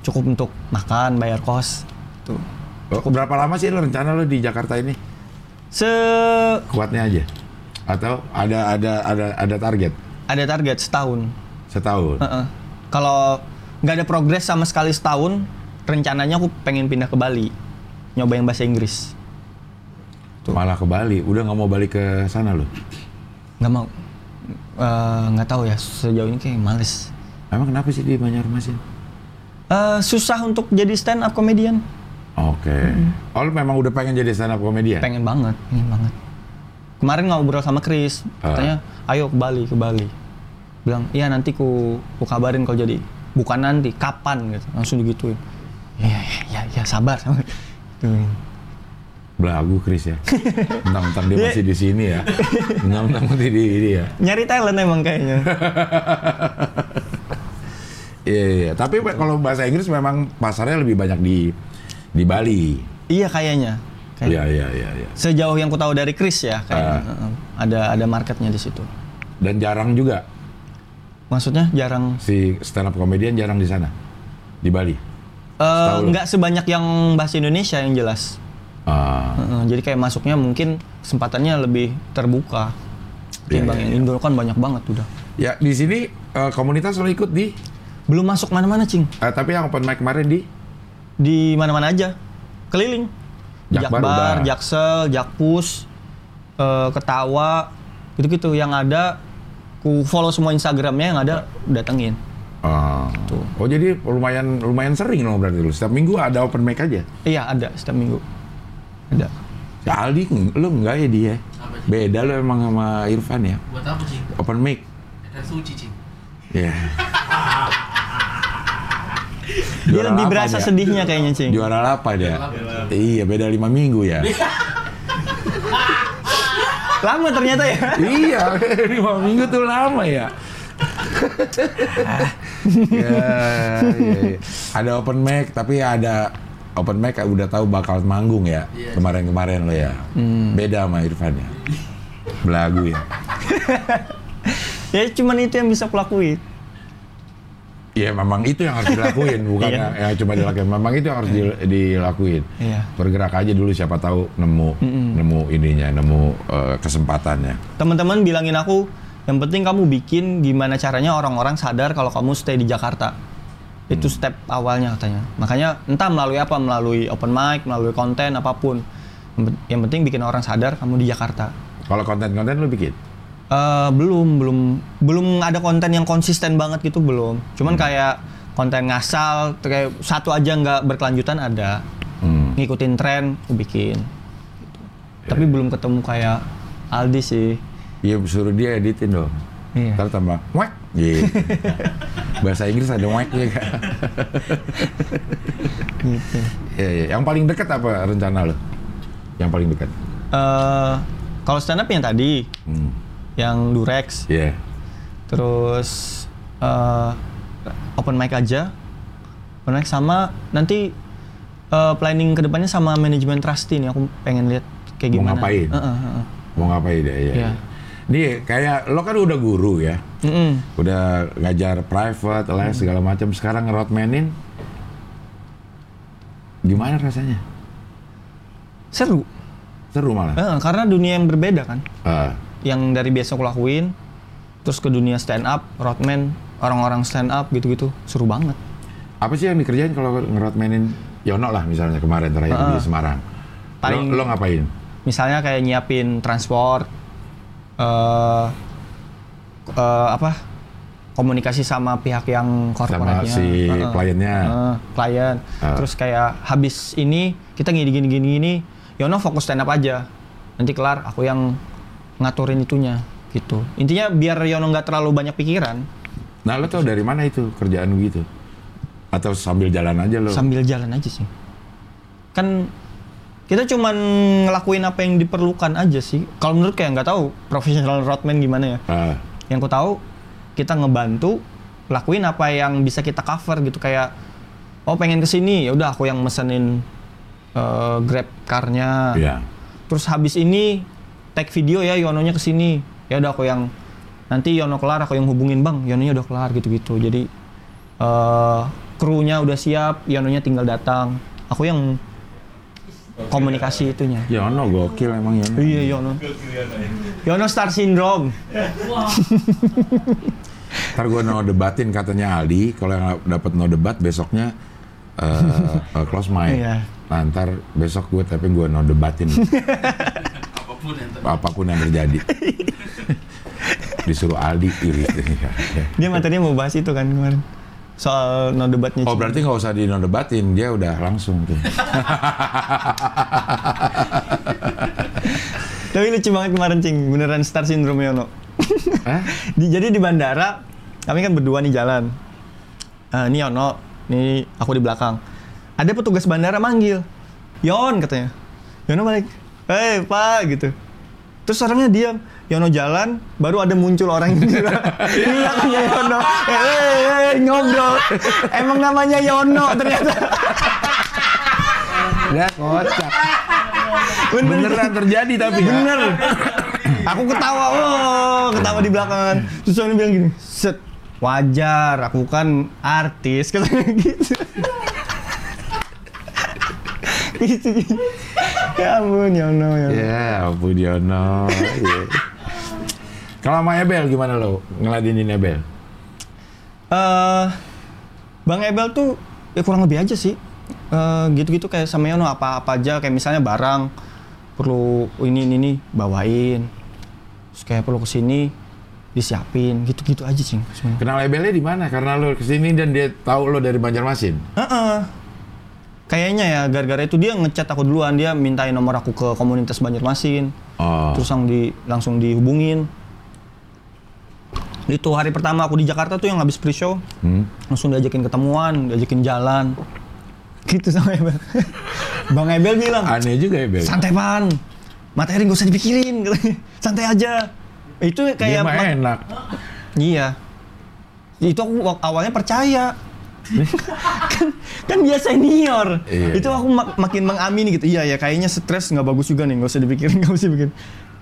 cukup untuk makan, bayar kos. Tuh. Oh, berapa lama sih lo rencana lo di Jakarta ini? Se Kuatnya aja. Atau ada ada ada ada target ada target setahun. setahun? Heeh. Kalau nggak ada progres sama sekali setahun, rencananya aku pengen pindah ke Bali, nyobain bahasa Inggris. Malah ke Bali. Udah nggak mau balik ke sana lo? Nggak mau, Eh, nggak tahu ya sejauh ini kayak males. Emang kenapa sih di Banjarmasin? Eh, susah untuk jadi stand up comedian. Oke. Oh, lo memang udah pengen jadi stand up comedian? Pengen banget, pengen banget. Kemarin ngobrol sama Chris, Ah. katanya, ayo ke Bali, ke Bali. Bilang, iya nanti ku, ku kabarin kalau jadi. Bukan nanti, kapan gitu. Langsung digituin. Ya, ya, ya, sabar. sabar. Tuh. Belagu Chris ya. Mentang-mentang dia Dia- masih di sini ya. Mentang-mentang di ini ya. Nyari talent emang kayaknya. Iya, iya. Tapi kalau bahasa Inggris memang pasarnya lebih banyak di di Bali. iya kayaknya. Kayak- Iya, iya, iya, iya. Sejauh yang ku tahu dari Chris ya, kayaknya. Heeh. ada ada marketnya di situ. Dan jarang juga Maksudnya jarang si stand up comedian jarang di sana. Di Bali. Eh, lo. nggak sebanyak yang bahasa Indonesia yang jelas. Ah, Heeh, jadi kayak masuknya mungkin kesempatannya lebih terbuka. Iya, yang iya, Indo kan banyak banget udah. ya di sini eh, komunitas lo ikut di Belum masuk mana-mana, Cing. eh, tapi yang open mic kemarin di Di mana-mana aja. Keliling. Jakbar udah. Jaksel, Jakpus, eh, Ketawa, gitu-gitu yang ada ku follow semua Instagramnya yang ada datengin. Ah. Tuh. Oh jadi lumayan lumayan sering loh berarti lu. Setiap minggu ada open mic aja. Iya ada setiap minggu. Ada. Si Aldi lu enggak ya dia? Beda lu emang sama Irfan ya. Buat apa sih? Open mic. Kan suci cing. Ya. Dia Juara lebih berasa dia? sedihnya kayaknya, Cing. Juara apa dia? Juara Iya, beda lima minggu ya. Lama ternyata ya. iya, lima minggu tuh lama ya. Ya, iya, iya. Ada open mic, tapi ada open mic udah tahu bakal manggung ya Iya. kemarin-kemarin lo ya. Beda sama Irfan ya. Belagu ya. ya cuman itu yang bisa kulakuin. Iya memang itu yang harus dilakuin, bukan Iya. yang, yang cuma dilakuin. Memang itu yang harus di- dilakuin. Iya. Bergerak aja dulu siapa tahu nemu nemu ininya, nemu eh, kesempatannya. Teman-teman bilangin aku, yang penting kamu bikin gimana caranya orang-orang sadar kalau kamu stay di Jakarta. Itu step awalnya katanya. Makanya entah melalui apa, melalui open mic, melalui konten apa pun. Yang pen- Yang penting bikin orang sadar kamu di Jakarta. Kalau konten-konten lu bikin? Eh, belum belum belum ada konten yang konsisten banget gitu belum cuman kayak konten ngasal kayak satu aja nggak berkelanjutan ada Hmm. ngikutin tren aku bikin Gitu. tapi belum ketemu kayak Aldi sih Iya suruh dia editin dong. Iya. Ntar tambah wek. Gitu. Bahasa Inggris ada wek ya kan. gitu Iya, iya. Yang paling dekat apa rencana lo? Yang paling dekat. Eh, kalau stand up yang tadi Hmm. yang Durex Iya. terus eh, open mic aja open mic sama nanti eh, planning ke depannya sama manajemen trusty nih aku pengen lihat kayak Mau gimana ngapain? Heeh, heeh. Mau ngapain deh ya? Iya. Nih kayak lo kan udah guru ya. Mm-mm. Udah ngajar private, les segala macam. Sekarang ngeroadmanin gimana rasanya? seru Seru malah. Heeh, karena dunia yang berbeda kan Ah, yang dari biasa aku lakuin terus ke dunia stand up roadman orang-orang stand up gitu-gitu seru banget apa sih yang dikerjain kalau ngeroadmanin Yono lah misalnya kemarin terakhir di Semarang. Paling- Lo, lo ngapain? misalnya kayak nyiapin transport eh eh, apa komunikasi sama pihak yang korporatnya si Heeh. kliennya. Heeh, klien Ah. terus kayak habis ini kita gini gini gini gini Yono fokus stand up aja nanti kelar aku yang ngaturin itunya gitu intinya biar Yono nggak terlalu banyak pikiran Nah lo tau dari mana itu kerjaan gitu? Atau sambil jalan aja lo? sambil jalan aja sih kan kita cuman ngelakuin apa yang diperlukan aja sih. Kalau menurut kayak nggak tahu profesional roadman gimana ya? Ah, yang ku tahu kita ngebantu lakuin apa yang bisa kita cover gitu. Kayak oh pengen ke sini ya udah aku yang mesenin eh, grab car-nya. Iya. terus habis ini tag video ya Yononya ke sini ya udah aku yang nanti Yono kelar aku yang hubungin bang Yononya udah kelar gitu-gitu. Jadi eh krunya udah siap Yononya tinggal datang. Aku yang komunikasi itunya Yono gokil emang Yono. iya Yono Yono star syndrome Ntar gue no debatin katanya Aldi, kalau yang dapat no debat besoknya eh eh, close mic. Iya. Nah, ntar besok gue tapi gue no debatin apa pun yang terjadi. apa pun yang terjadi. Disuruh Aldi iri. dia materinya mau bahas itu kan kemarin soal no debatnya Oh berarti nggak usah di no debatin, dia udah langsung tuh. Tapi lucu banget kemarin cing, beneran star syndrome Yono. Di, jadi di bandara, kami kan berdua nih jalan. Eh, ini Yono, ini aku di belakang. Ada petugas bandara manggil, Yon katanya. Yono balik, hei pak gitu. Terus orangnya diam. Yono jalan, baru ada muncul orang yang di belakangnya Yono. Hei, hei, ngobrol. Emang namanya Yono ternyata. Ya kocak. Beneran terjadi tapi ya. Bener. aku ketawa, oh, ketawa di belakang. Terus Sony bilang gini, set, wajar, aku kan artis, katanya gitu. gitu. Ya ampun, Yono, ya. Ya ampun Yono. Kalau sama Ebel gimana lo ngeladenin Ebel? Eh, Bang Ebel tuh ya kurang lebih aja sih. Eh, gitu-gitu kayak sama Yono apa-apa aja kayak misalnya barang perlu ini ini, ini bawain. Terus kayak perlu ke sini disiapin gitu-gitu aja sih sebenarnya. Kenal Ebelnya di mana? Karena lo ke sini dan dia tahu lo dari Banjarmasin. Heeh. Kayaknya ya gara-gara itu dia ngechat aku duluan, dia mintain nomor aku ke komunitas Banjarmasin. Oh. Terus langsung di langsung dihubungin. Itu hari pertama aku di Jakarta tuh yang habis pre-show, Hmm. langsung diajakin ketemuan, diajakin jalan. Gitu sama Ebel. Bang Ebel bilang, Aneh juga Ebel. santai pan, materi gak usah dipikirin, santai aja. Itu Dia kayak mah ma- enak. Iya. Itu aku awalnya percaya. kan, kan dia senior. Iya, itu iya. aku mak- makin mengamini gitu. Iya ya kayaknya stres nggak bagus juga nih, nggak usah dipikirin, nggak usah dipikirin.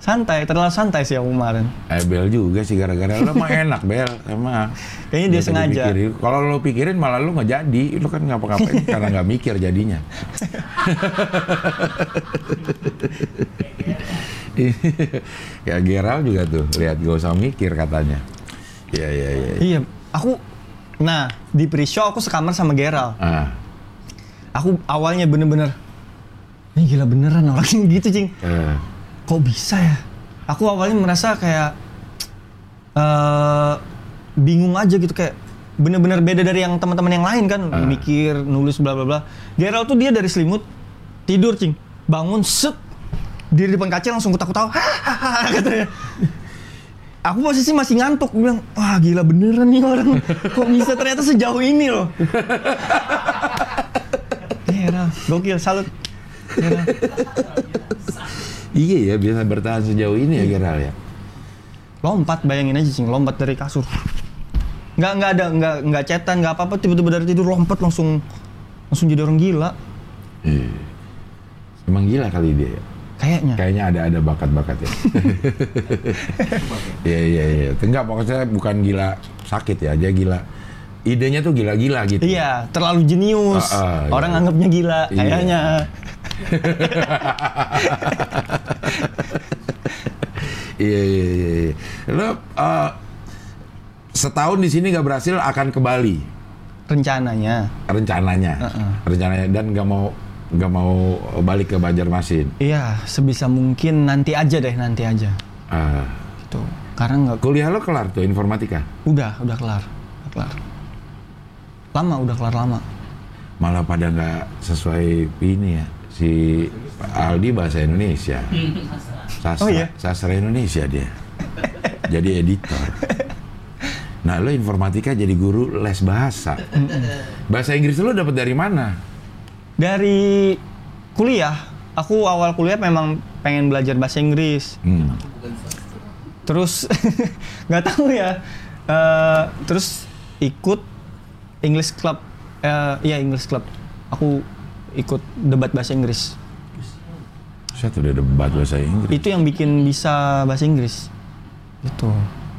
Santai, terlalu santai sih aku kemarin. Ebel juga sih gara-gara lo mah enak Bel emang. Kayaknya dia sengaja. Kalau lo pikirin malah lo nggak jadi. Lo kan ngapa-ngapain karena nggak mikir jadinya. ya Geral juga tuh lihat gak usah mikir katanya. Iya iya iya. Iya, aku Nah, di pre-show aku sekamar sama Geral. Ah, Aku awalnya bener-bener ini gila beneran orangnya gitu, Cing. eh, kok bisa ya? Aku awalnya merasa kayak eh bingung aja gitu kayak bener-bener beda dari yang teman-teman yang lain kan. Ah. mikir nulis bla bla bla. Gerald tuh dia dari selimut tidur cing. Bangun set diri depan kaca langsung ketawa-ketawa. Hahaha katanya aku posisi masih ngantuk bilang wah gila beneran nih orang. Kok bisa ternyata sejauh ini loh. Gerald gokil salut. Gerald. Iya ya, bisa bertahan sejauh ini ya Geral ya. lompat bayangin aja cing lompat dari kasur nggak nggak ada nggak nggak cetan nggak apa apa tiba-tiba dari tidur lompat langsung langsung jadi orang gila Iya. Emang gila kali dia ya. kayaknya Kayaknya ada ada bakat-bakat ya. Iya iya iya. Enggak pokoknya bukan gila sakit ya, aja gila. Idenya tuh gila-gila gitu. iya terlalu jenius Ah, ah, orang iya. anggapnya gila Iya. kayaknya Iya iya iya. iya. Lo eh, setahun di sini nggak berhasil akan ke Bali rencananya rencananya, rencananya dan nggak mau nggak mau balik ke Banjarmasin. iya sebisa mungkin nanti aja deh nanti aja Ah. gitu karena nggak kuliah lo kelar tuh informatika. udah udah kelar udah kelar lama udah kelar lama Malah pada nggak sesuai ini ya si Aldi bahasa Indonesia. Sastra, Oh iya? sastra Indonesia dia. jadi editor. Nah, lo informatika jadi guru les bahasa. bahasa Inggris lo dapat dari mana? dari kuliah aku awal kuliah memang pengen belajar bahasa Inggris Hmm. terus nggak tahu ya Eh, terus ikut English Club Eh, iya English Club aku ikut debat bahasa Inggris. Saya tuh udah debat bahasa Inggris. itu yang bikin bisa bahasa Inggris. Gitu.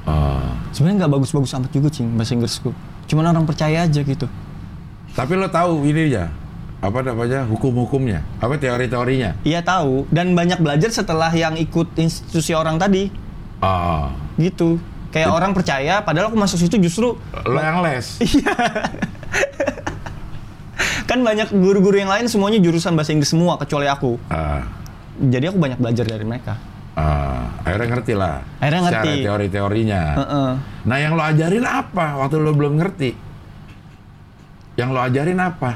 Oh. sebenarnya nggak bagus-bagus amat juga cing bahasa Inggrisku. Cuman orang percaya aja gitu. Tapi lo tahu ini ya apa namanya hukum-hukumnya, apa teori-teorinya? iya tahu. Dan banyak belajar setelah yang ikut institusi orang tadi. Ah, gitu. Kayak orang percaya padahal aku masuk situ justru lo yang les. kan banyak guru-guru yang lain semuanya jurusan bahasa Inggris semua kecuali aku Ah, jadi aku banyak belajar dari mereka ah, akhirnya ngerti lah. Akhirnya ngerti. Secara teori-teorinya. Heeh. Nah, yang lo ajarin apa waktu lo belum ngerti? Yang lo ajarin apa?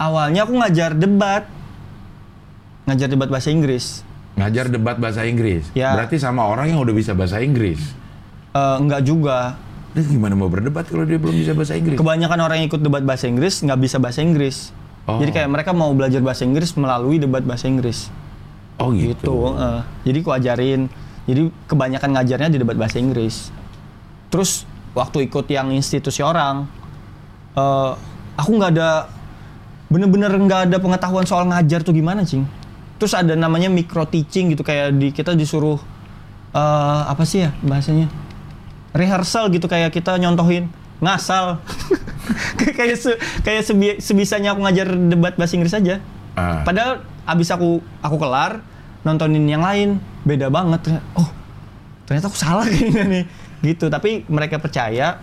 awalnya aku ngajar debat ngajar debat bahasa Inggris Ngajar debat bahasa Inggris. Ya. Berarti sama orang yang udah bisa bahasa Inggris. Eh, enggak juga Dia gimana mau berdebat kalau dia belum bisa bahasa Inggris? kebanyakan orang yang ikut debat bahasa Inggris nggak bisa bahasa Inggris Oh. jadi kayak mereka mau belajar bahasa Inggris melalui debat bahasa Inggris Oh gitu. gitu eh. jadi aku ajarin jadi kebanyakan ngajarnya di debat bahasa Inggris terus waktu ikut yang institusi orang eh, aku nggak ada bener-bener nggak ada pengetahuan soal ngajar tuh gimana cing terus ada namanya micro teaching gitu kayak di kita disuruh eh, apa sih ya bahasanya rehearsal gitu kayak kita nyontohin ngasal kayak se- kayak sebi- sebisanya aku ngajar debat bahasa Inggris aja Ah. Padahal abis aku aku kelar nontonin yang lain beda banget. Oh ternyata aku salah kayaknya nih gitu. Tapi mereka percaya.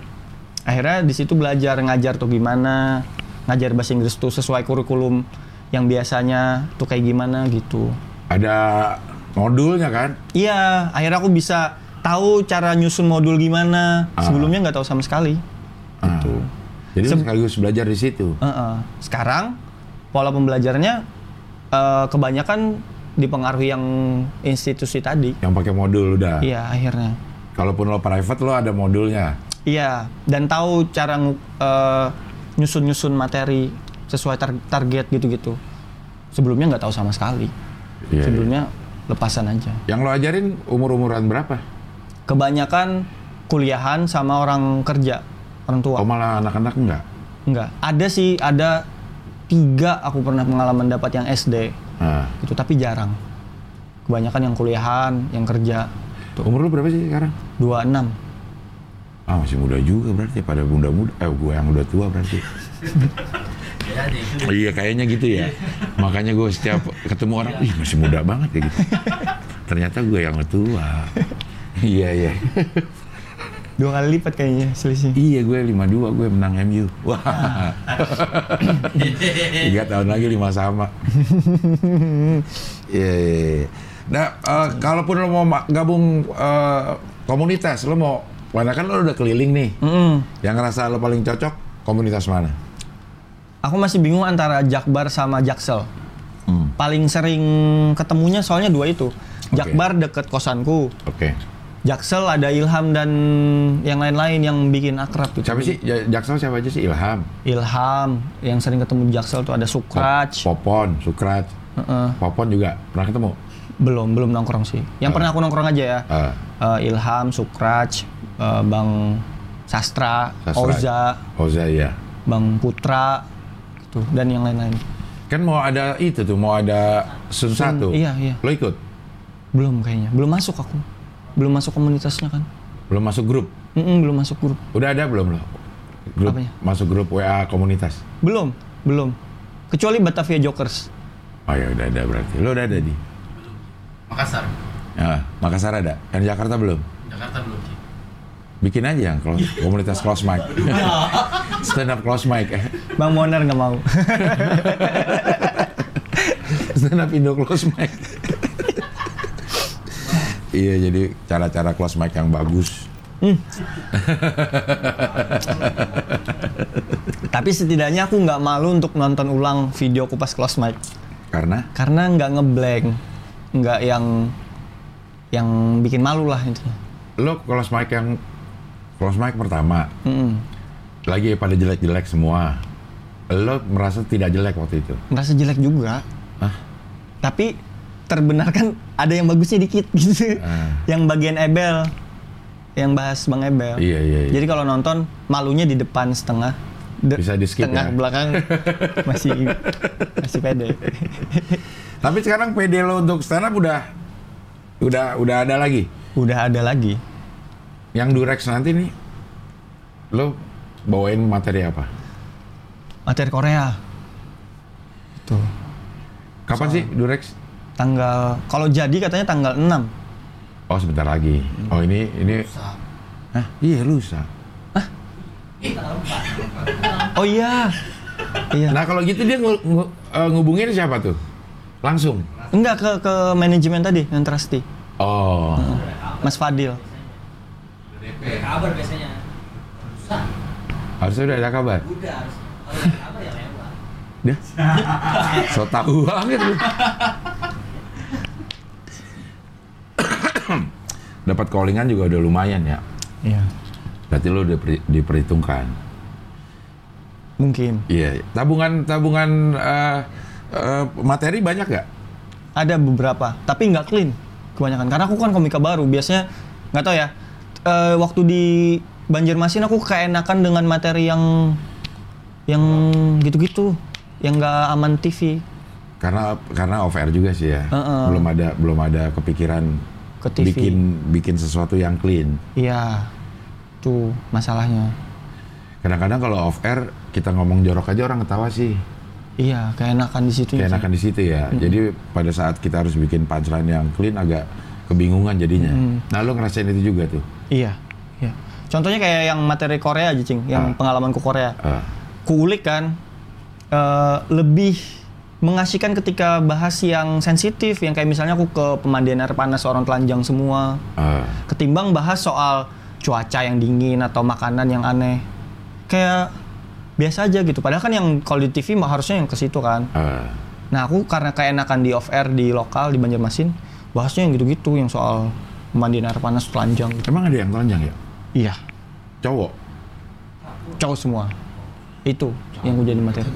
Akhirnya di situ belajar ngajar tuh gimana ngajar bahasa Inggris tuh sesuai kurikulum yang biasanya tuh kayak gimana gitu. Ada modulnya kan? Iya, akhirnya aku bisa tahu cara nyusun modul gimana. Ah. Sebelumnya nggak tahu sama sekali. Ah. Gitu. Jadi Sem- sekaligus belajar di situ. Heeh. Sekarang pola pembelajarannya eh, kebanyakan dipengaruhi yang institusi tadi. Yang pakai modul udah. Iya, akhirnya. Kalaupun lo private lo ada modulnya. Iya, dan tahu cara eh, nyusun-nyusun materi sesuai tar- target gitu-gitu. Sebelumnya nggak tahu sama sekali. Iya, Sebelumnya lepasan aja. Yang lo ajarin umur-umuran berapa? Kebanyakan kuliahan sama orang kerja, orang tua. Oh malah anak-anak enggak? Enggak. Ada sih, ada tiga aku pernah pengalaman dapat yang SD. Nah, Gitu, tapi jarang. Kebanyakan yang kuliahan, yang kerja. umur lo berapa sih sekarang? 26. Ah masih muda juga berarti pada muda-muda. Eh gue yang udah tua berarti. Ya, iya kayaknya gitu ya. Makanya gue setiap ketemu orang, ih masih muda banget ya gitu. Ternyata gue yang tua. Iya iya. Dua kali lipat kayaknya selisih. Iya gue 52 gue menang MU. Wah. Tiga tahun lagi lima sama. Iya. iya, iya. Nah, eh, kalaupun lo mau ma- gabung eh, komunitas, lo mau, karena kan lo udah keliling nih. Mm-mm. Yang ngerasa lo paling cocok komunitas mana? Aku masih bingung antara Jakbar sama Jaksel. Hmm. Paling sering ketemunya soalnya dua itu. Jakbar deket kosanku. Oke. Jaksel ada Ilham dan yang lain-lain yang bikin akrab gitu. Siapa sih? Ja- Jaksel siapa aja sih? Ilham. Ilham yang sering ketemu di Jaksel tuh ada Sukraj. Popon, Sukrat. Heeh. Popon juga pernah ketemu? Belum, belum nongkrong sih. Yang pernah aku nongkrong aja ya. Ah. Eh, Ilham, Sukraj, eh, Bang Sastra, Sastra. Oza, Oza ya. Bang Putra, gitu, dan yang lain-lain. Kan mau ada itu tuh, mau ada Sun satu. iya, iya. Lo ikut? Belum kayaknya, belum masuk aku. Belum masuk komunitasnya kan. Belum masuk grup? Mm-mm, belum masuk grup. Udah ada belum lo? Grup Apanya? masuk grup WA komunitas. Belum, belum. Kecuali Batavia Jokers. Oh ya udah ada berarti. Lo udah ada di? Makassar. Ya, Makassar ada. Yang Jakarta belum? Jakarta belum sih. Bikin aja yang close, komunitas close mic. Stand up close mic. Bang Moner nggak mau. Stand up Indo close mic. Iya, jadi cara-cara close mic yang bagus. Tapi setidaknya aku nggak malu untuk nonton ulang video kupas close mic. Karena Karena nggak ngeblank, nggak yang yang bikin malu lah intinya. lo close mic yang close mic pertama Mm-mm. lagi pada jelek-jelek semua. Lo merasa tidak jelek waktu itu? Merasa jelek juga. Hah? Tapi terbenarkan ada yang bagusnya dikit gitu. Ah. Yang bagian Ebel, yang bahas Bang Ebel. Iya, iya, iya. Jadi kalau nonton malunya di depan setengah. De- Bisa di-skip tengah ya? belakang masih masih pede. Tapi sekarang PD lo untuk stand up udah udah udah ada lagi. Udah ada lagi. Yang Durex nanti nih lo bawain materi apa? Materi Korea. Tuh. Kapan sih Durex? Tanggal kalau jadi katanya tanggal 6. Oh sebentar lagi. Oh ini ini Sa- Hah? Iya lusa. Oh iya. Iya. Nah kalau gitu dia ngu- ngu- eh, ngubungin siapa tuh? Langsung. Enggak ke ke manajemen tadi yang trusty. Oh. Mas Fadil. kabar biasanya Harusnya udah ada kabar. udah harus kalau ada kabar ya lewat so tahu banget lu. Dapat callingan juga udah lumayan ya. Iya. Berarti lo udah diperhitungkan. Mungkin. Iya. Tabungan tabungan eh, eh, materi banyak gak? Ada beberapa, tapi nggak clean kebanyakan. Karena aku kan komika baru, biasanya nggak tahu ya. eh, waktu di Banjarmasin aku keenakan dengan materi yang yang gitu-gitu, yang nggak aman TV Karena karena off air juga sih ya. Heeh. Belum ada belum ada kepikiran ke TV. bikin bikin sesuatu yang clean. Iya, tuh masalahnya. Kadang-kadang kalau off air kita ngomong jorok aja orang ketawa sih. Iya, keenakan di situ. Kayak enakan di situ ya. Jadi pada saat kita harus bikin punchline yang clean agak kebingungan jadinya. Nah lo ngerasain itu juga tuh. Iya, iya. Contohnya kayak yang materi Korea aja, Cing. Yang Ah. pengalamanku Korea. Ah. Kuulik kan, eh, lebih mengasihkan ketika bahas yang sensitif. Yang kayak misalnya aku ke pemandian air panas orang telanjang semua. ah. Ketimbang bahas soal cuaca yang dingin atau makanan yang aneh. Kayak biasa aja gitu. Padahal kan yang kalau di TV mah harusnya yang ke situ kan. ah. Nah aku karena keenakan di off air di lokal di Banjarmasin, bahasnya yang gitu-gitu yang soal pemandian air panas telanjang gitu. Emang ada yang telanjang ya? Iya, Cowok? cowok semua. Itu yang gue jadi materi.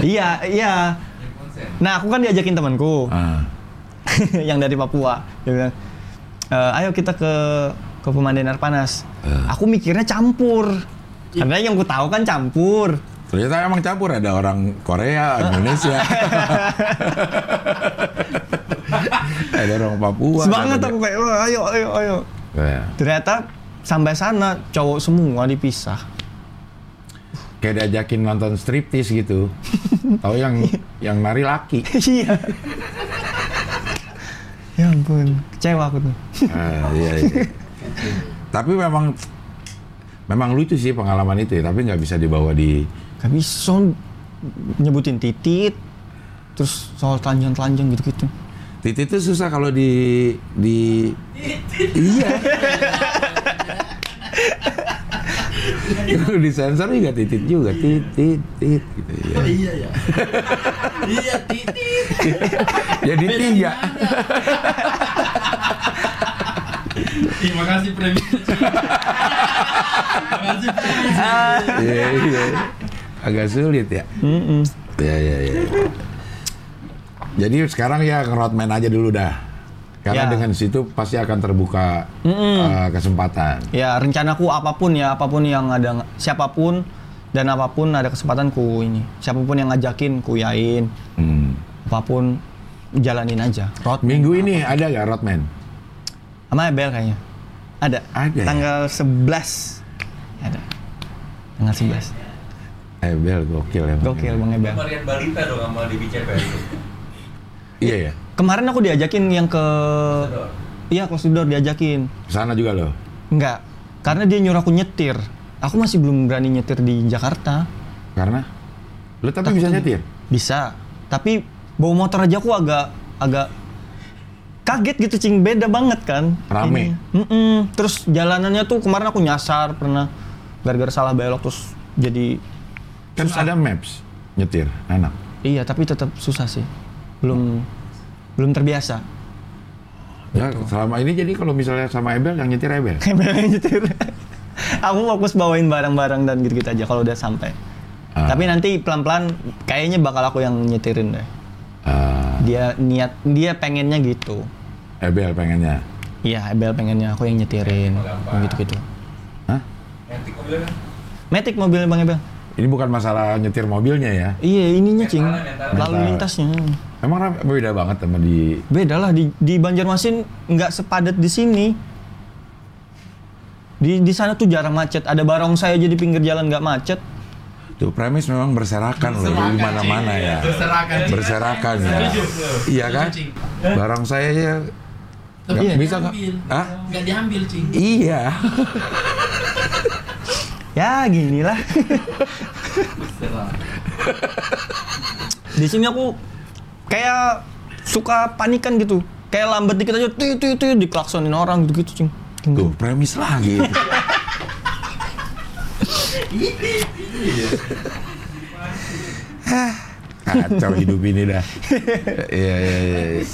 Iya, iya. Nah, aku kan diajakin temanku Ah. yang dari Papua. Dia bilang, "E, ayo kita ke ke pemandian air panas. Eh. Aku mikirnya campur. Karena yang gue tahu kan campur. Ternyata emang campur ada orang Korea, Indonesia. ada orang Papua. Semangat aku kayak, "Wah, ayo, ayo, ayo. Ya. Ternyata sampai sana cowok semua dipisah. Kayak diajakin nonton striptis gitu. Tahu yang yang nari laki. Iya. ya ampun, kecewa aku tuh. Ah, iya, iya. Tapi memang memang lucu sih pengalaman itu ya, tapi nggak bisa dibawa di Gak bisa soal nyebutin titit, terus soal telanjang-telanjang gitu-gitu. titik itu susah kalau di di iya di sensor juga titit juga titit tit gitu ya. Oh iya ya. iya titit. Jadi tiga. Terima kasih premi. Terima kasih premi. Iya iya. Agak sulit ya. Iya iya iya. Jadi sekarang ya ke roadman aja dulu dah. Karena Ya. dengan situ pasti akan terbuka eh, kesempatan. Ya rencanaku apa pun ya apa pun yang ada siapa pun dan apa pun ada kesempatan ku ini siapa pun yang ngajakin ku yain Hmm. apa pun jalanin aja. Road Minggu ini ada nggak roadman? sama Ebel kayaknya. Ada. Ada ya? Tanggal 11. Ada. Tanggal 11. Eh Bel gokil ya. Gokil Bang Ebel. Varian balita dong sama di BCP itu. Iya ya. Kemarin aku diajakin yang ke Iya, close the door diajakin. Sana juga loh. Enggak. Karena dia nyuruh aku nyetir. Aku masih belum berani nyetir di Jakarta. Karena lu tapi bisa nyetir. Bisa. Tapi bawa motor aja aku agak agak kaget gitu cing beda banget kan. Rame. Ini. Mm-mm. Terus jalanannya tuh kemarin aku nyasar pernah gara-gara salah belok terus jadi Kan ada maps nyetir enak. iya tapi tetap susah sih. Belum belum terbiasa. Ya selama ini jadi kalau misalnya sama Ebel yang nyetir Ebel. Ebel yang nyetir. aku fokus bawain barang-barang dan gitu-gitu aja kalau udah sampai. Ah. Tapi nanti pelan-pelan kayaknya bakal aku yang nyetirin deh. Ah, Dia niat dia pengennya gitu. Ebel pengennya. Iya, Ebel pengennya aku yang nyetirin, gitu-gitu. Hah? Nanti mobilnya kan. Metik mobilnya Bang Ebel. Ini bukan masalah nyetir mobilnya ya. Iya, ininya cing. Lalu mental. lintasnya. Emang rame- beda banget sama di Beda lah di di Banjarmasin nggak sepadat di sini. Di di sana tuh jarang macet. Ada barongsai aja di pinggir jalan nggak macet. tuh premis memang berserakan loh di mana-mana ya. Berserakan. Berserakan ya. Iya kan? Saya ya nggak nggak bisa nggak? Hah? Nggak diambil, Cing. Iya. Ya gini lah. di sini aku kayak suka panikan gitu. Kayak lambat dikit aja, tuh tuh tuh diklaksonin orang gitu gitu cing. Tuh premis lagi. Kacau hidup ini dah. Iya iya iya. iya.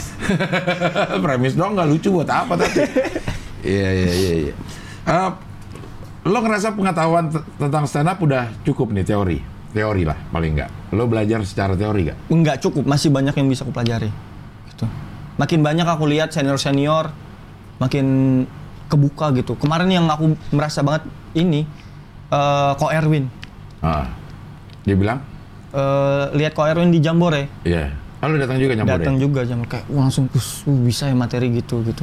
Premis dong nggak lucu buat apa tapi. Iya iya iya. iya. Eh, lo ngerasa pengetahuan tentang stand up udah cukup nih teori, teori lah paling nggak. Lo belajar secara teori nggak? Enggak cukup, masih banyak yang bisa aku pelajari. Gitu. Makin banyak aku lihat senior-senior, makin kebuka gitu. Kemarin yang aku merasa banget ini, eh Ko Erwin. Ah. Dia bilang, Eh, lihat Ko Erwin di Jambore. iya. Ah, lo datang juga nyambut Datang juga Jambore kayak wah, langsung "Us, uh, bisa ya materi gitu gitu.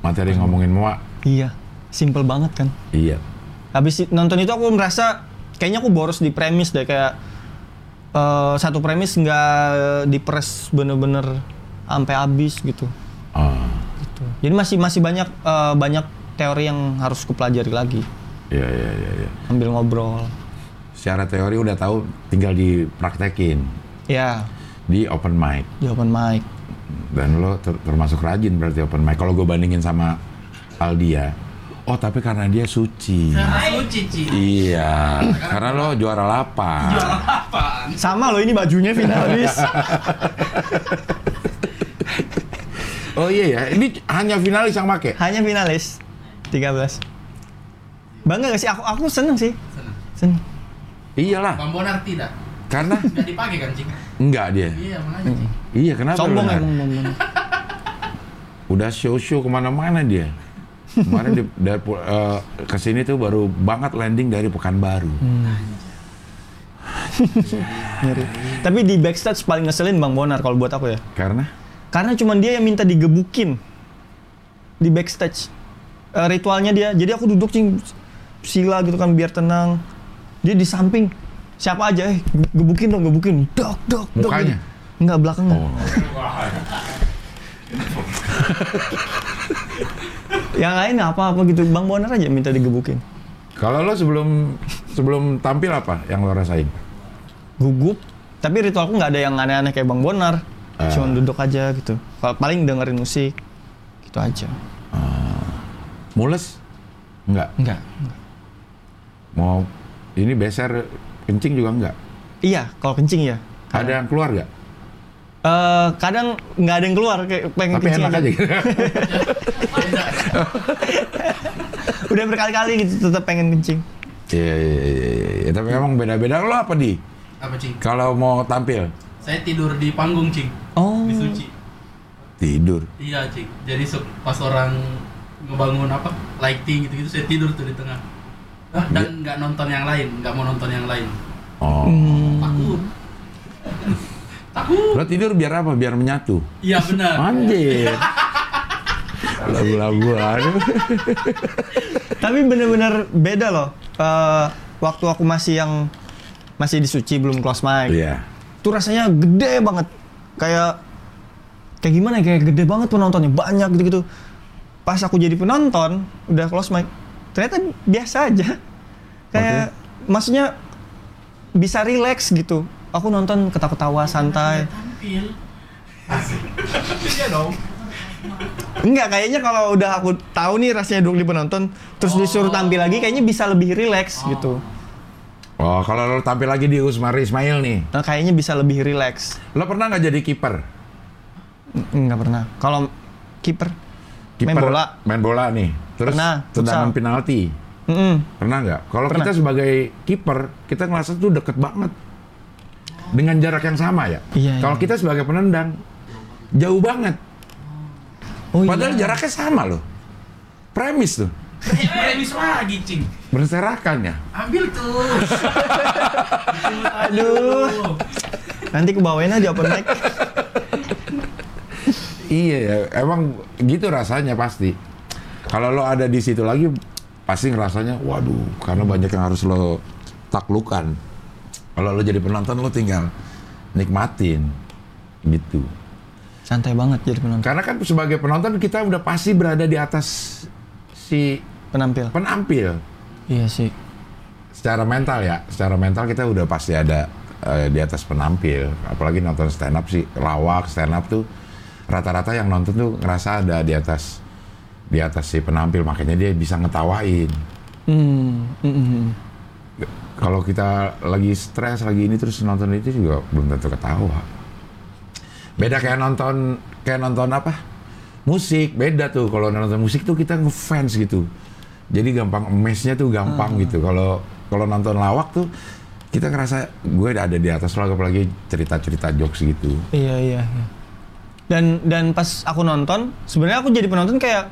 Materi ngomongin mua. Iya, simple banget kan. Iya. Habis nonton itu aku merasa kayaknya aku boros di premis deh kayak eh, satu premis nggak diperes bener-bener sampai habis gitu. Ah. gitu. Jadi masih masih banyak eh, banyak teori yang harus kupelajari lagi. Iya iya iya. iya. Ambil ngobrol. Secara teori udah tahu, tinggal dipraktekin Ya, di open mic. di open mic. Dan lo ter- termasuk rajin berarti open mic. Kalau gue bandingin sama Aldia, oh tapi karena dia suci. Karena suci, Cing. Iya, karena lo juara lapan. Apaan? Sama loh ini bajunya finalis. Oh iya ya, ini hanya finalis yang make. Hanya finalis 13. Bangga gak sih? Aku aku seneng sih. Senang. Seneng. Iyalah, Bang Bonar tidak. karena Nggak dipakai kan, Cing? enggak dia. Iya, makanya, Cing. Iya, kenapa? Sombong emang. Udah show-show ke mana-mana dia. Kemarin di, dari, pu- eh, ke sini tuh baru banget landing dari Pekanbaru. Ngeri. Tapi di backstage paling ngeselin Bang Bonar kalau buat aku ya. Karena Karena cuman dia yang minta digebukin di backstage. Eh, ritualnya dia. Jadi aku duduk cing sila gitu kan biar tenang. Dia di samping siapa aja eh ge- gebukin dong gebukin. Dok dok dok. Mukanya? Enggak belakangnya. oh, Yang lain apa-apa gitu. Bang Bonar aja minta digebukin. kalau lo sebelum sebelum tampil apa yang lo rasain? Gugup. Tapi ritualku nggak ada yang aneh-aneh kayak Bang Bonar. Ah. Cuman duduk aja gitu. Kalau paling dengerin musik gitu aja. Mules? Enggak. Enggak. Mau ini beser kencing juga enggak? Iya, kalau kencing ya. Ada yang keluar nggak? Eh, kadang nggak ada yang keluar kayak pengen Tapi enak aja. gitu. Udah berkali-kali gitu tetap pengen kencing. Iya, iya, iya, iya. Tapi emang beda-beda. Lo apa di? Apa cing? Kalau mau tampil Saya tidur di panggung cing. Oh. Di suci. tidur. Iya cing. Jadi pas orang ngebangun apa lighting gitu-gitu saya tidur tuh di tengah. Ah, Dan nggak nonton yang lain, nggak mau nonton yang lain. Oh. Hmm. Takut. Lo tidur biar apa? Biar menyatu. Iya benar. Anjir. Lagu-laguan. Tapi bener-bener beda loh. Eh, waktu aku masih yang masih di suci belum close mic. Iya. Itu rasanya gede banget. Kayak kayak gimana ya? Kayak gede banget penontonnya, banyak gitu-gitu. Pas aku jadi penonton, udah close mic, ternyata biasa aja. Kayak maksudnya bisa relax gitu. Aku nonton ketawa-ketawa santai. Tampil. Iya dong. Enggak, kayaknya kalau udah aku tahu nih rasanya duduk di penonton, terus disuruh tampil lagi, kayaknya bisa lebih relax gitu. Oh, kalau lo tampil lagi di Usmari Ismail nih, Nah, kayaknya bisa lebih relax. lo pernah nggak jadi kiper? N- Enggak pernah. Kalau kiper Main bola. Main bola nih. Terus Pernah, tendangan futsal. penalti. Mm-mm. Pernah nggak? Kalau kita sebagai kiper, kita ngerasa tuh deket banget dengan jarak yang sama ya. Iya, Kalau iya. kita sebagai penendang, jauh banget. Oh Padahal iya. jaraknya sama loh. Premis tuh, Premis lagi cing. berserakan ya. Ambil tuh. Aduh. Nanti aku bawain aja open mic. Iya ya, emang gitu rasanya pasti. Kalau lo ada di situ lagi, pasti ngerasanya, waduh, karena banyak yang harus lo taklukan. Kalau lo jadi penonton, lo tinggal nikmatin, gitu. Santai banget jadi penonton. Karena kan sebagai penonton kita udah pasti berada di atas si Penampil. penampil. Iya sih. Secara mental ya, secara mental kita udah pasti ada eh, di atas penampil. Apalagi nonton stand up sih, lawak stand up tuh rata-rata yang nonton tuh ngerasa ada di atas di atas si penampil, makanya dia bisa ngetawain. Hmm. mm-mm. Kalau kita lagi stres, lagi ini terus nonton itu juga belum tentu ketawa. Beda kayak nonton kayak nonton apa? Musik, beda tuh. Kalau nonton musik tuh kita ngefans gitu. Jadi gampang emesnya tuh gampang gitu. Kalau kalau nonton lawak tuh kita ngerasa gue ada di atas lo apalagi cerita-cerita jokes gitu. Iya iya. iya. Dan dan pas aku nonton, sebenarnya aku jadi penonton kayak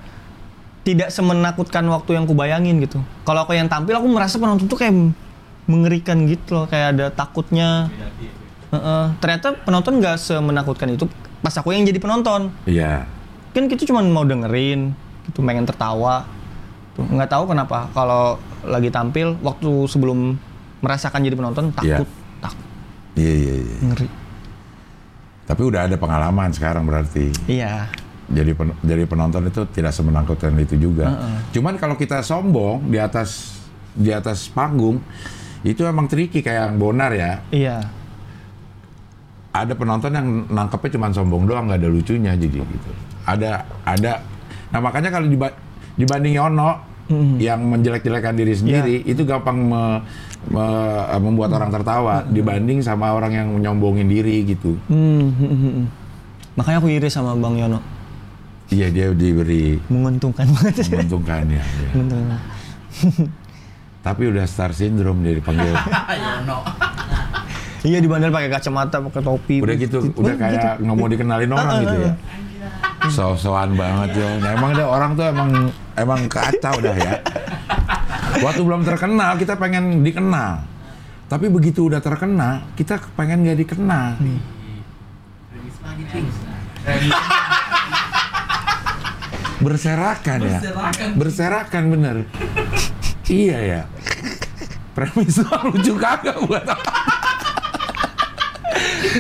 tidak semenakutkan waktu yang kubayangin gitu. Kalau aku yang tampil, aku merasa penonton tuh kayak mengerikan gitu loh, kayak ada takutnya. Heeh. ternyata penonton nggak semenakutkan itu. Pas aku yang jadi penonton, Iya. kan kita cuma mau dengerin, gitu pengen tertawa. Nggak tahu kenapa kalau lagi tampil waktu sebelum merasakan jadi penonton Iya. takut, takut, Iya, iya, iya. ngeri. Tapi udah ada pengalaman sekarang berarti. Iya. Jadi pen- jadi penonton itu tidak semenakutkan itu juga. Heeh. Cuman kalau kita sombong di atas di atas panggung itu emang tricky kayak yang Bonar ya. Iya. Ada penonton yang nangkepnya cuma sombong doang nggak ada lucunya jadi gitu. Ada ada. Nah makanya kalau diba- dibanding Yono Mm-mm. yang menjelek-jelekan diri sendiri itu gampang me- me- membuat orang tertawa dibanding sama orang yang menyombongin diri gitu. Hmm, hmm, hmm, hmm. Makanya aku iri sama Bang Yono. Iya dia diberi Menguntungkan banget. menguntungkan ya. ya. Menguntungkan. Tapi udah star syndrome dia dipanggil. No. iya di bandar pakai kacamata, pakai topi. udah gitu, udah kayak nggak mau dikenalin orang gitu ya. So-soan banget yo. Nah, emang deh orang tuh emang emang kacau dah ya. Waktu belum terkenal kita pengen dikenal. Tapi begitu udah terkenal, kita pengen nggak dikenal. Berserakan ya. Berserakan. Berserakan bener. Iya ya. Premis lucu kagak buat apa.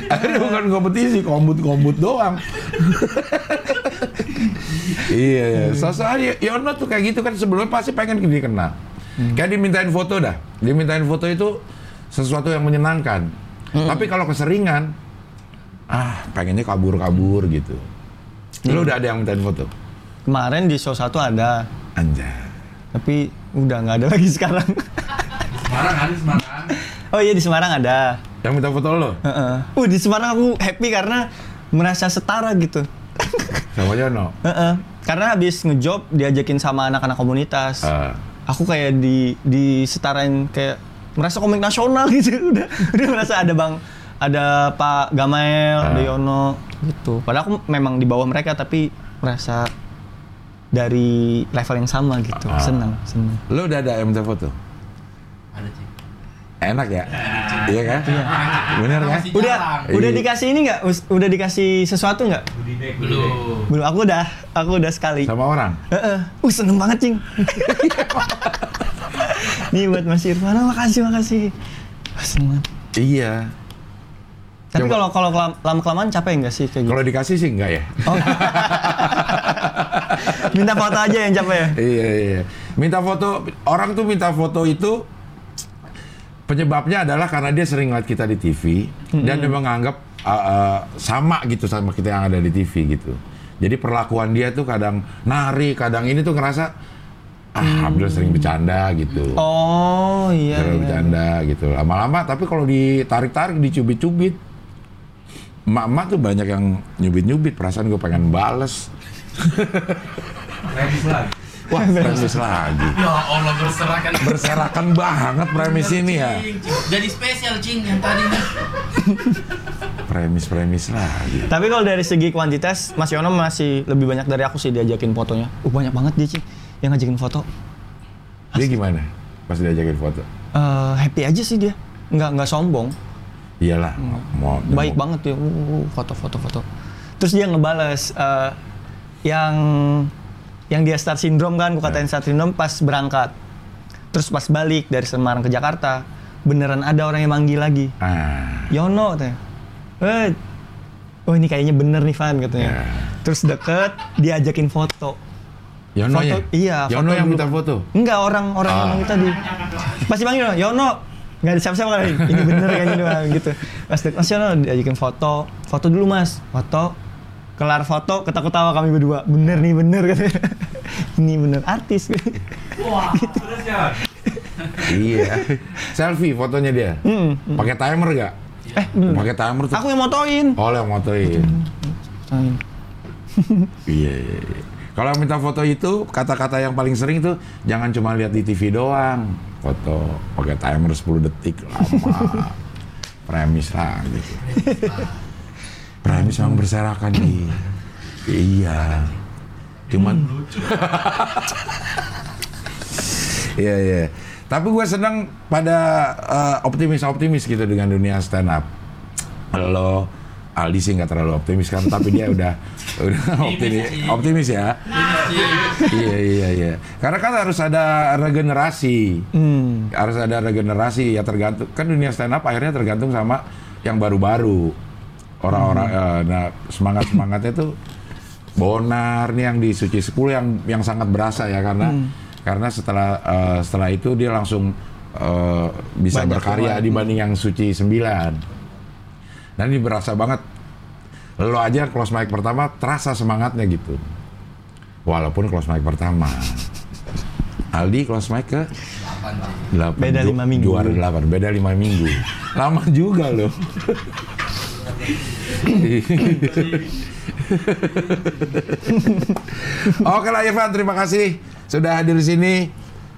Akhirnya bukan kompetisi, kombut-kombut doang. iya, iya. Soalnya Yono tuh kayak gitu kan sebelumnya pasti pengen dikenal. Kayak dimintain foto dah. Dimintain foto itu sesuatu yang menyenangkan. Tapi kalau keseringan, ah pengennya kabur-kabur gitu. Lu udah ada yang mintain foto? Kemarin di show satu ada, Anjay. Tapi udah nggak ada lagi sekarang. Semarang ada Semarang. Oh iya di Semarang ada. Yang minta foto lo? Heeh. Uh, di Semarang aku happy karena merasa setara gitu. Sama Yono? Heeh. Karena habis ngejob diajakin sama anak-anak komunitas. Ah. Aku kayak di di setarain kayak merasa komik nasional gitu udah udah merasa ada bang ada Pak Gamael, Ah. ada Yono gitu. Padahal aku memang di bawah mereka tapi merasa dari level yang sama gitu. Ah. Senang, senang. Lo udah ada yang minta foto? Ada sih. Enak ya? Iya kan? Bener kan? Udah jarang. udah Iya. dikasih ini nggak? Udah dikasih sesuatu nggak? Belum. Belum. Aku udah, aku udah sekali. Sama orang? Heeh. Uh, seneng banget, Cing. Nih buat Mas Irfan, makasih, makasih. Wah, seneng banget. Iya. Tapi kalau kalau kelam- lama-kelamaan capek nggak sih kayak gitu? Kalau dikasih sih enggak ya? Oh. Minta foto aja yang capek ya? iya, iya. Minta foto, orang tuh minta foto itu penyebabnya adalah karena dia sering lihat kita di TV dan dia menganggap uh, uh, sama gitu sama kita yang ada di TV gitu. Jadi perlakuan dia tuh kadang nari, kadang ini tuh ngerasa ah Abdul sering bercanda gitu. Oh, iya. Sering iya. bercanda gitu. Lama-lama tapi kalau ditarik-tarik, dicubit-cubit, emak-emak tuh banyak yang nyubit-nyubit. Perasaan gue pengen bales. Remis lagi. Wah, premis lagi. Ya Allah berserakan. Berserakan banget premis ini ya. Cing, cing. Jadi spesial cing yang tadi. Premis-premis lagi. Tapi kalau dari segi kuantitas, Mas Yono masih lebih banyak dari aku sih diajakin fotonya. Uh, banyak banget dia, Cing. Yang ngajakin foto. Dia gimana? Pas diajakin foto? Eh, happy aja sih dia. Nggak, nggak sombong. Iyalah, mau baik mau- banget ya uh, foto foto foto terus dia ngebales eh, yang yang dia start syndrome kan gue katain start syndrome pas berangkat terus pas balik dari Semarang ke Jakarta beneran ada orang yang manggil lagi Ah, Yono katanya eh oh ini kayaknya bener nih Van katanya Ya. terus deket diajakin foto Yono ya? Foto- iya, Yono foto yang dulu. minta foto. Enggak orang orang yang Ah. manggil tadi. Pasti panggil Yono. Nggak ada siapa-siapa kali. Ini bener kan ini doang gitu. Dek Mas Yono diajakin foto. Foto dulu Mas. Foto. Kelar foto ketawa-ketawa kami berdua. Bener nih bener katanya. ini bener artis. Wah, terus ya. iya. Selfie fotonya dia. Hmm. Pakai timer gak? eh. Pakai timer tuh. Aku yang motoin. Oh, yang motoin. Motoin. Iya, iya, iya. Kalau minta foto itu kata-kata yang paling sering tuh jangan cuma lihat di TV doang. Foto pakai timer 10 detik lama. Premis lah gitu. Premis memang berserakan nih. Iya. Cuman Iya, iya. Tapi gue senang pada eh, optimis-optimis gitu dengan dunia stand up. Lo Aldi sih nggak terlalu optimis kan, tapi dia udah udah optimis, optimis ya. Iya iya iya. Karena kan harus ada regenerasi, Hmm. harus ada regenerasi ya tergantung kan dunia stand up akhirnya tergantung sama yang baru-baru orang-orang eh, nah semangat semangatnya tuh Bonar nih yang di Suci 10 yang yang sangat berasa ya karena karena setelah eh, setelah itu dia langsung eh, bisa Banyak berkarya keluar. dibanding yang Suci 9. Dan ini berasa banget lo aja close mic pertama terasa semangatnya gitu. Walaupun close mic pertama. Aldi close mic ke Delapan sih. 8 Beda lima minggu. Juara 8, beda 5 minggu. Lama juga loh. Oke lah Irfan, terima kasih sudah hadir di sini.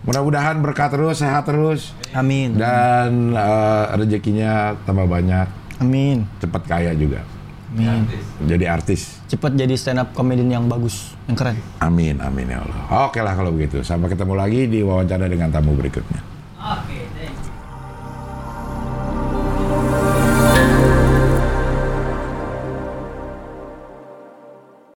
Mudah-mudahan berkah terus, sehat terus, Amin. dan eh, rezekinya tambah banyak, Amin. cepat kaya juga, Amin. jadi artis. Cepet jadi stand up comedian yang bagus, yang keren. Amin, amin ya Allah. Oke lah kalau begitu. Sampai ketemu lagi di wawancara dengan tamu berikutnya.